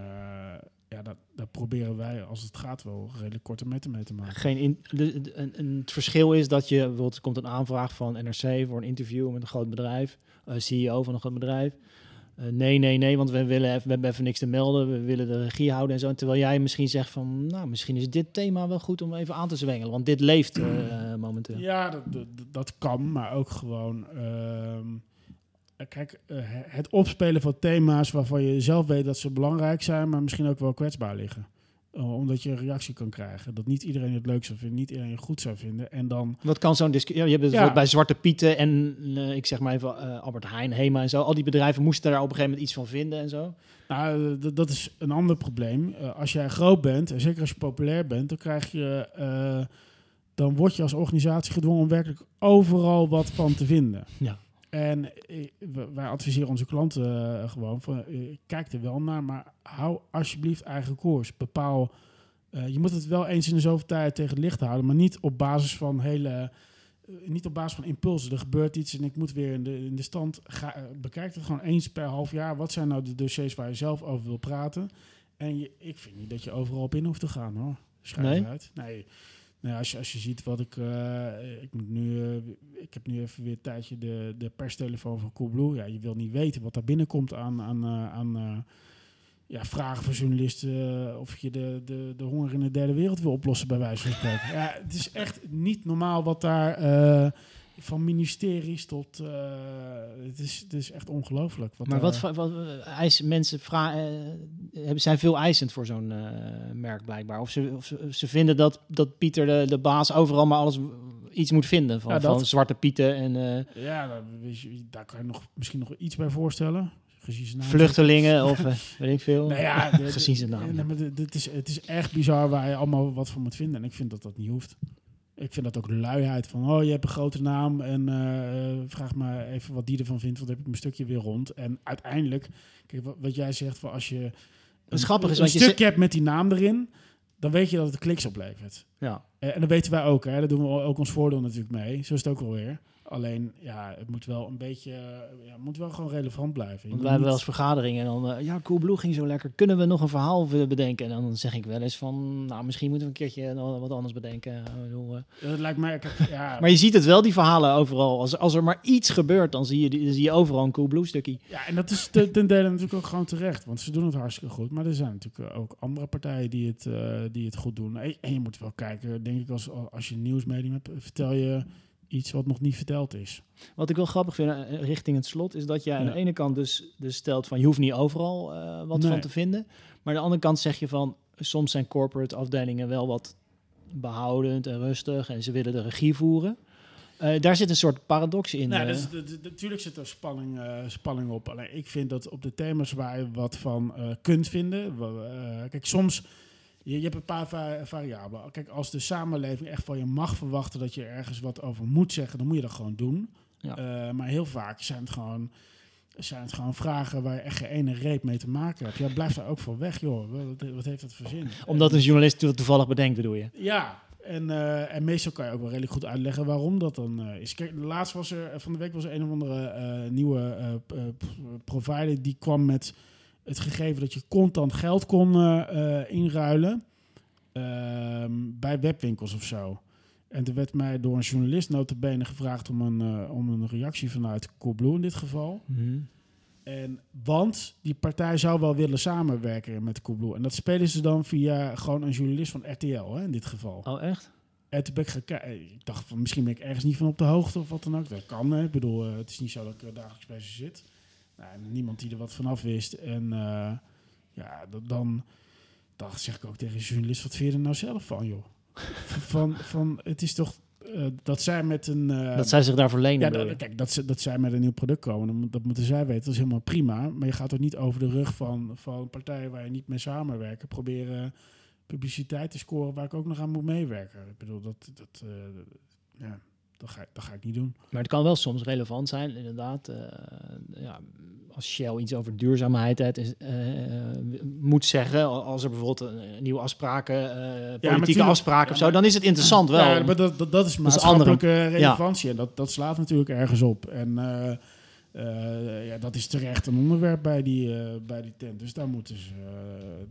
ja, dat, dat proberen wij, als het gaat, wel redelijk korte metten mee te maken. Geen in, de, de- een, een, het verschil is dat je, bijvoorbeeld er komt een aanvraag van NRC voor een interview met een groot bedrijf, eh, CEO van een groot bedrijf. Eh, nee, nee, nee, want we, willen even, we hebben even niks te melden, we willen de regie houden en zo. Terwijl jij misschien zegt van, nou, misschien is dit thema wel goed om even aan te zwengelen, want dit leeft eh, momenteel. Ja, dat, dat, dat kan, maar ook gewoon... ehm, eh, kijk, eh, het opspelen van thema's waarvan je zelf weet dat ze belangrijk zijn, maar misschien ook wel kwetsbaar liggen. Eh, omdat je een reactie kan krijgen. Dat niet iedereen het leuk zou vinden, niet iedereen het goed zou vinden. En dan Wat kan zo'n discussie... Ja, je hebt het Ja. bij Zwarte Pieten en eh, ik zeg maar even eh, Albert Heijn, Hema en zo. Al die bedrijven moesten daar op een gegeven moment iets van vinden en zo. Nou, eh, dat is een ander probleem. Eh, als jij groot bent, en zeker als je populair bent, dan krijg je. eh, dan word je als organisatie gedwongen om werkelijk overal wat van te vinden. Ja. En eh, wij adviseren onze klanten eh, gewoon van eh, kijk er wel naar, maar hou alsjeblieft eigen koers. Bepaal. je moet het wel eens in de zoveel tijd tegen het licht houden, maar niet op basis van hele. niet op basis van impulsen. Er gebeurt iets en ik moet weer in de, in de stand. Ga, bekijk het gewoon eens per half jaar. Wat zijn nou de dossiers waar je zelf over wil praten? En je, ik vind niet dat je overal op in hoeft te gaan hoor. Schrijf Nee? uit. Nee. Nee, als, je, als je ziet wat ik... eh, ik, moet nu, eh, ik heb nu even weer een tijdje de, de perstelefoon van Coolblue. Ja, je wil niet weten wat daar binnenkomt aan, aan, eh, aan ja, vragen van journalisten. of je de, de, de honger in de derde wereld wil oplossen, bij wijze van spreken. ja, het is echt niet normaal wat daar... eh, van ministeries tot... eh, het, is, het is echt ongelooflijk. Maar daar- wat, va- wat eh, eisen mensen vra- eh, hebben zijn veel eisend voor zo'n eh, merk blijkbaar. Of ze, of ze, ze vinden dat, dat Pieter de, de baas overal maar alles iets moet vinden van, Ja, van zwarte pieten en eh, Ja, daar, kan je nog, misschien nog iets bij voorstellen. Naam. vluchtelingen of eh, weet ik veel. Nou ja, de- gezien zijn naam. Nee, maar dit- dit is, het is echt bizar waar je allemaal wat van moet vinden. En ik vind dat dat niet hoeft. Ik vind dat ook luiheid van, oh, je hebt een grote naam en eh, vraag maar even wat die ervan vindt, want dan heb ik mijn stukje weer rond. En uiteindelijk, kijk, wat, wat jij zegt, van als je grappig, is een je stukje hebt met die naam erin, dan weet je dat het kliks oplevert. Ja. Eh, en dat weten wij ook, hè. daar doen we ook ons voordeel natuurlijk mee. Zo is het ook wel weer. Alleen, ja, het moet wel een beetje, eh, ja, het moet wel gewoon relevant blijven. Want wij hebben wel eens vergaderingen en dan, eh, ja, Coolblue ging zo lekker. Kunnen we nog een verhaal bedenken? En dan zeg ik wel eens van, nou, misschien moeten we een keertje wat anders bedenken. Ik bedoel, eh, Ja, Dat lijkt mij, ja, Maar je ziet het wel, die verhalen overal. Als, als er maar iets gebeurt, dan zie je, die- dan zie je overal een Coolblue stukje. Ja, en dat is ten, ten dele natuurlijk ook gewoon terecht. Want ze doen het hartstikke goed. Maar er zijn natuurlijk ook andere partijen die het, eh, die het goed doen. En, en je moet wel kijken, denk ik, als, als je een nieuwsmedium hebt, vertel je iets wat nog niet verteld is. Wat ik wel grappig vind eh, richting het slot, is dat jij aan de ene kant dus, dus stelt van je hoeft niet overal eh, wat Nee. van te vinden. Maar aan de andere kant zeg je van soms zijn corporate afdelingen wel wat behoudend en rustig en ze willen de regie voeren. Eh, daar zit een soort paradox in. Nou, eh. dus, natuurlijk zit er spanning, eh, spanning op. Alleen ik vind dat op de thema's waar je wat van eh, kunt vinden. eh, kijk, soms. Je, je hebt een paar va- variabelen. Kijk, als de samenleving echt van je mag verwachten dat je ergens wat over moet zeggen, dan moet je dat gewoon doen. Ja. Eh, maar heel vaak zijn het gewoon. Zijn het gewoon vragen waar je echt geen ene reep mee te maken hebt. Ja, blijf daar ook voor weg, joh. Wat, wat heeft dat voor zin? Omdat een journalist het toevallig bedenkt, bedoel je? Ja, en, eh, en meestal kan je ook wel redelijk goed uitleggen waarom dat dan eh, is. Kijk, laatst was er, van de week was er een of andere nieuwe provider die kwam met het gegeven dat je contant geld kon eh, eh, inruilen ehm, bij webwinkels of zo. En er werd mij door een journalist notabene gevraagd om een, eh, om een reactie vanuit Coolblue in dit geval. En, want die partij zou wel willen samenwerken met Coolblue. En dat spelen ze dan via gewoon een journalist van RTL, hè, in dit geval. Oh, echt? En toen ben ik. Ik dacht van misschien ben ik ergens niet van op de hoogte of wat dan ook. Dat kan. Hè. Ik bedoel, het is niet zo dat ik dagelijks bij ze zit. Nou, niemand die er wat vanaf wist. En eh, ja, dat, dan, dan zeg ik ook tegen de journalist: wat vind je er nou zelf van, joh? van, van, het is toch eh, dat zij met een. eh, dat zij zich daarvoor lenen. ja, dat, je? kijk, dat, ze, dat zij met een nieuw product komen, moet- dat moeten zij weten. Dat is helemaal prima. Maar je gaat ook niet over de rug van, van partijen waar je niet mee samenwerkt. Proberen publiciteit te scoren waar ik ook nog aan moet meewerken. Ik bedoel, dat, dat, ja, dat, ga, ik- dat ga ik niet doen. Maar het kan wel soms relevant zijn, inderdaad. eh, ja, als Shell iets over duurzaamheid het is, eh, moet zeggen, als er bijvoorbeeld een, nieuwe afspraken, eh, politieke afspraken ja, of zo, dan is het interessant wel. Ja, maar dat, dat, dat is Dat is maatschappelijke relevantie. En dat, dat slaat natuurlijk ergens op. En eh, eh, ja, dat is terecht een onderwerp bij die, eh, bij die tent. Dus daar moeten ze,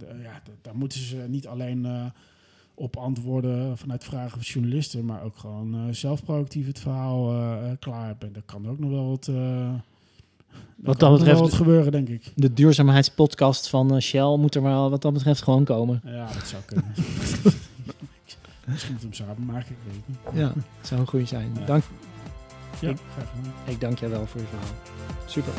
eh, ja, daar moeten ze niet alleen eh, op antwoorden vanuit vragen van journalisten, maar ook gewoon zelf proactief het verhaal eh, eh, klaar hebben. En dat kan ook nog wel wat, daar dat betreft- wat gebeuren, denk ik. De duurzaamheidspodcast van Shell moet er wel wat dat betreft gewoon komen. Ja, dat zou kunnen. Misschien moeten we hem samen maken, ik weet het niet. Ja, zou een goede zijn. Ja. Dank, Ja, Ik- graag gedaan. ik dank je wel voor je verhaal. Super.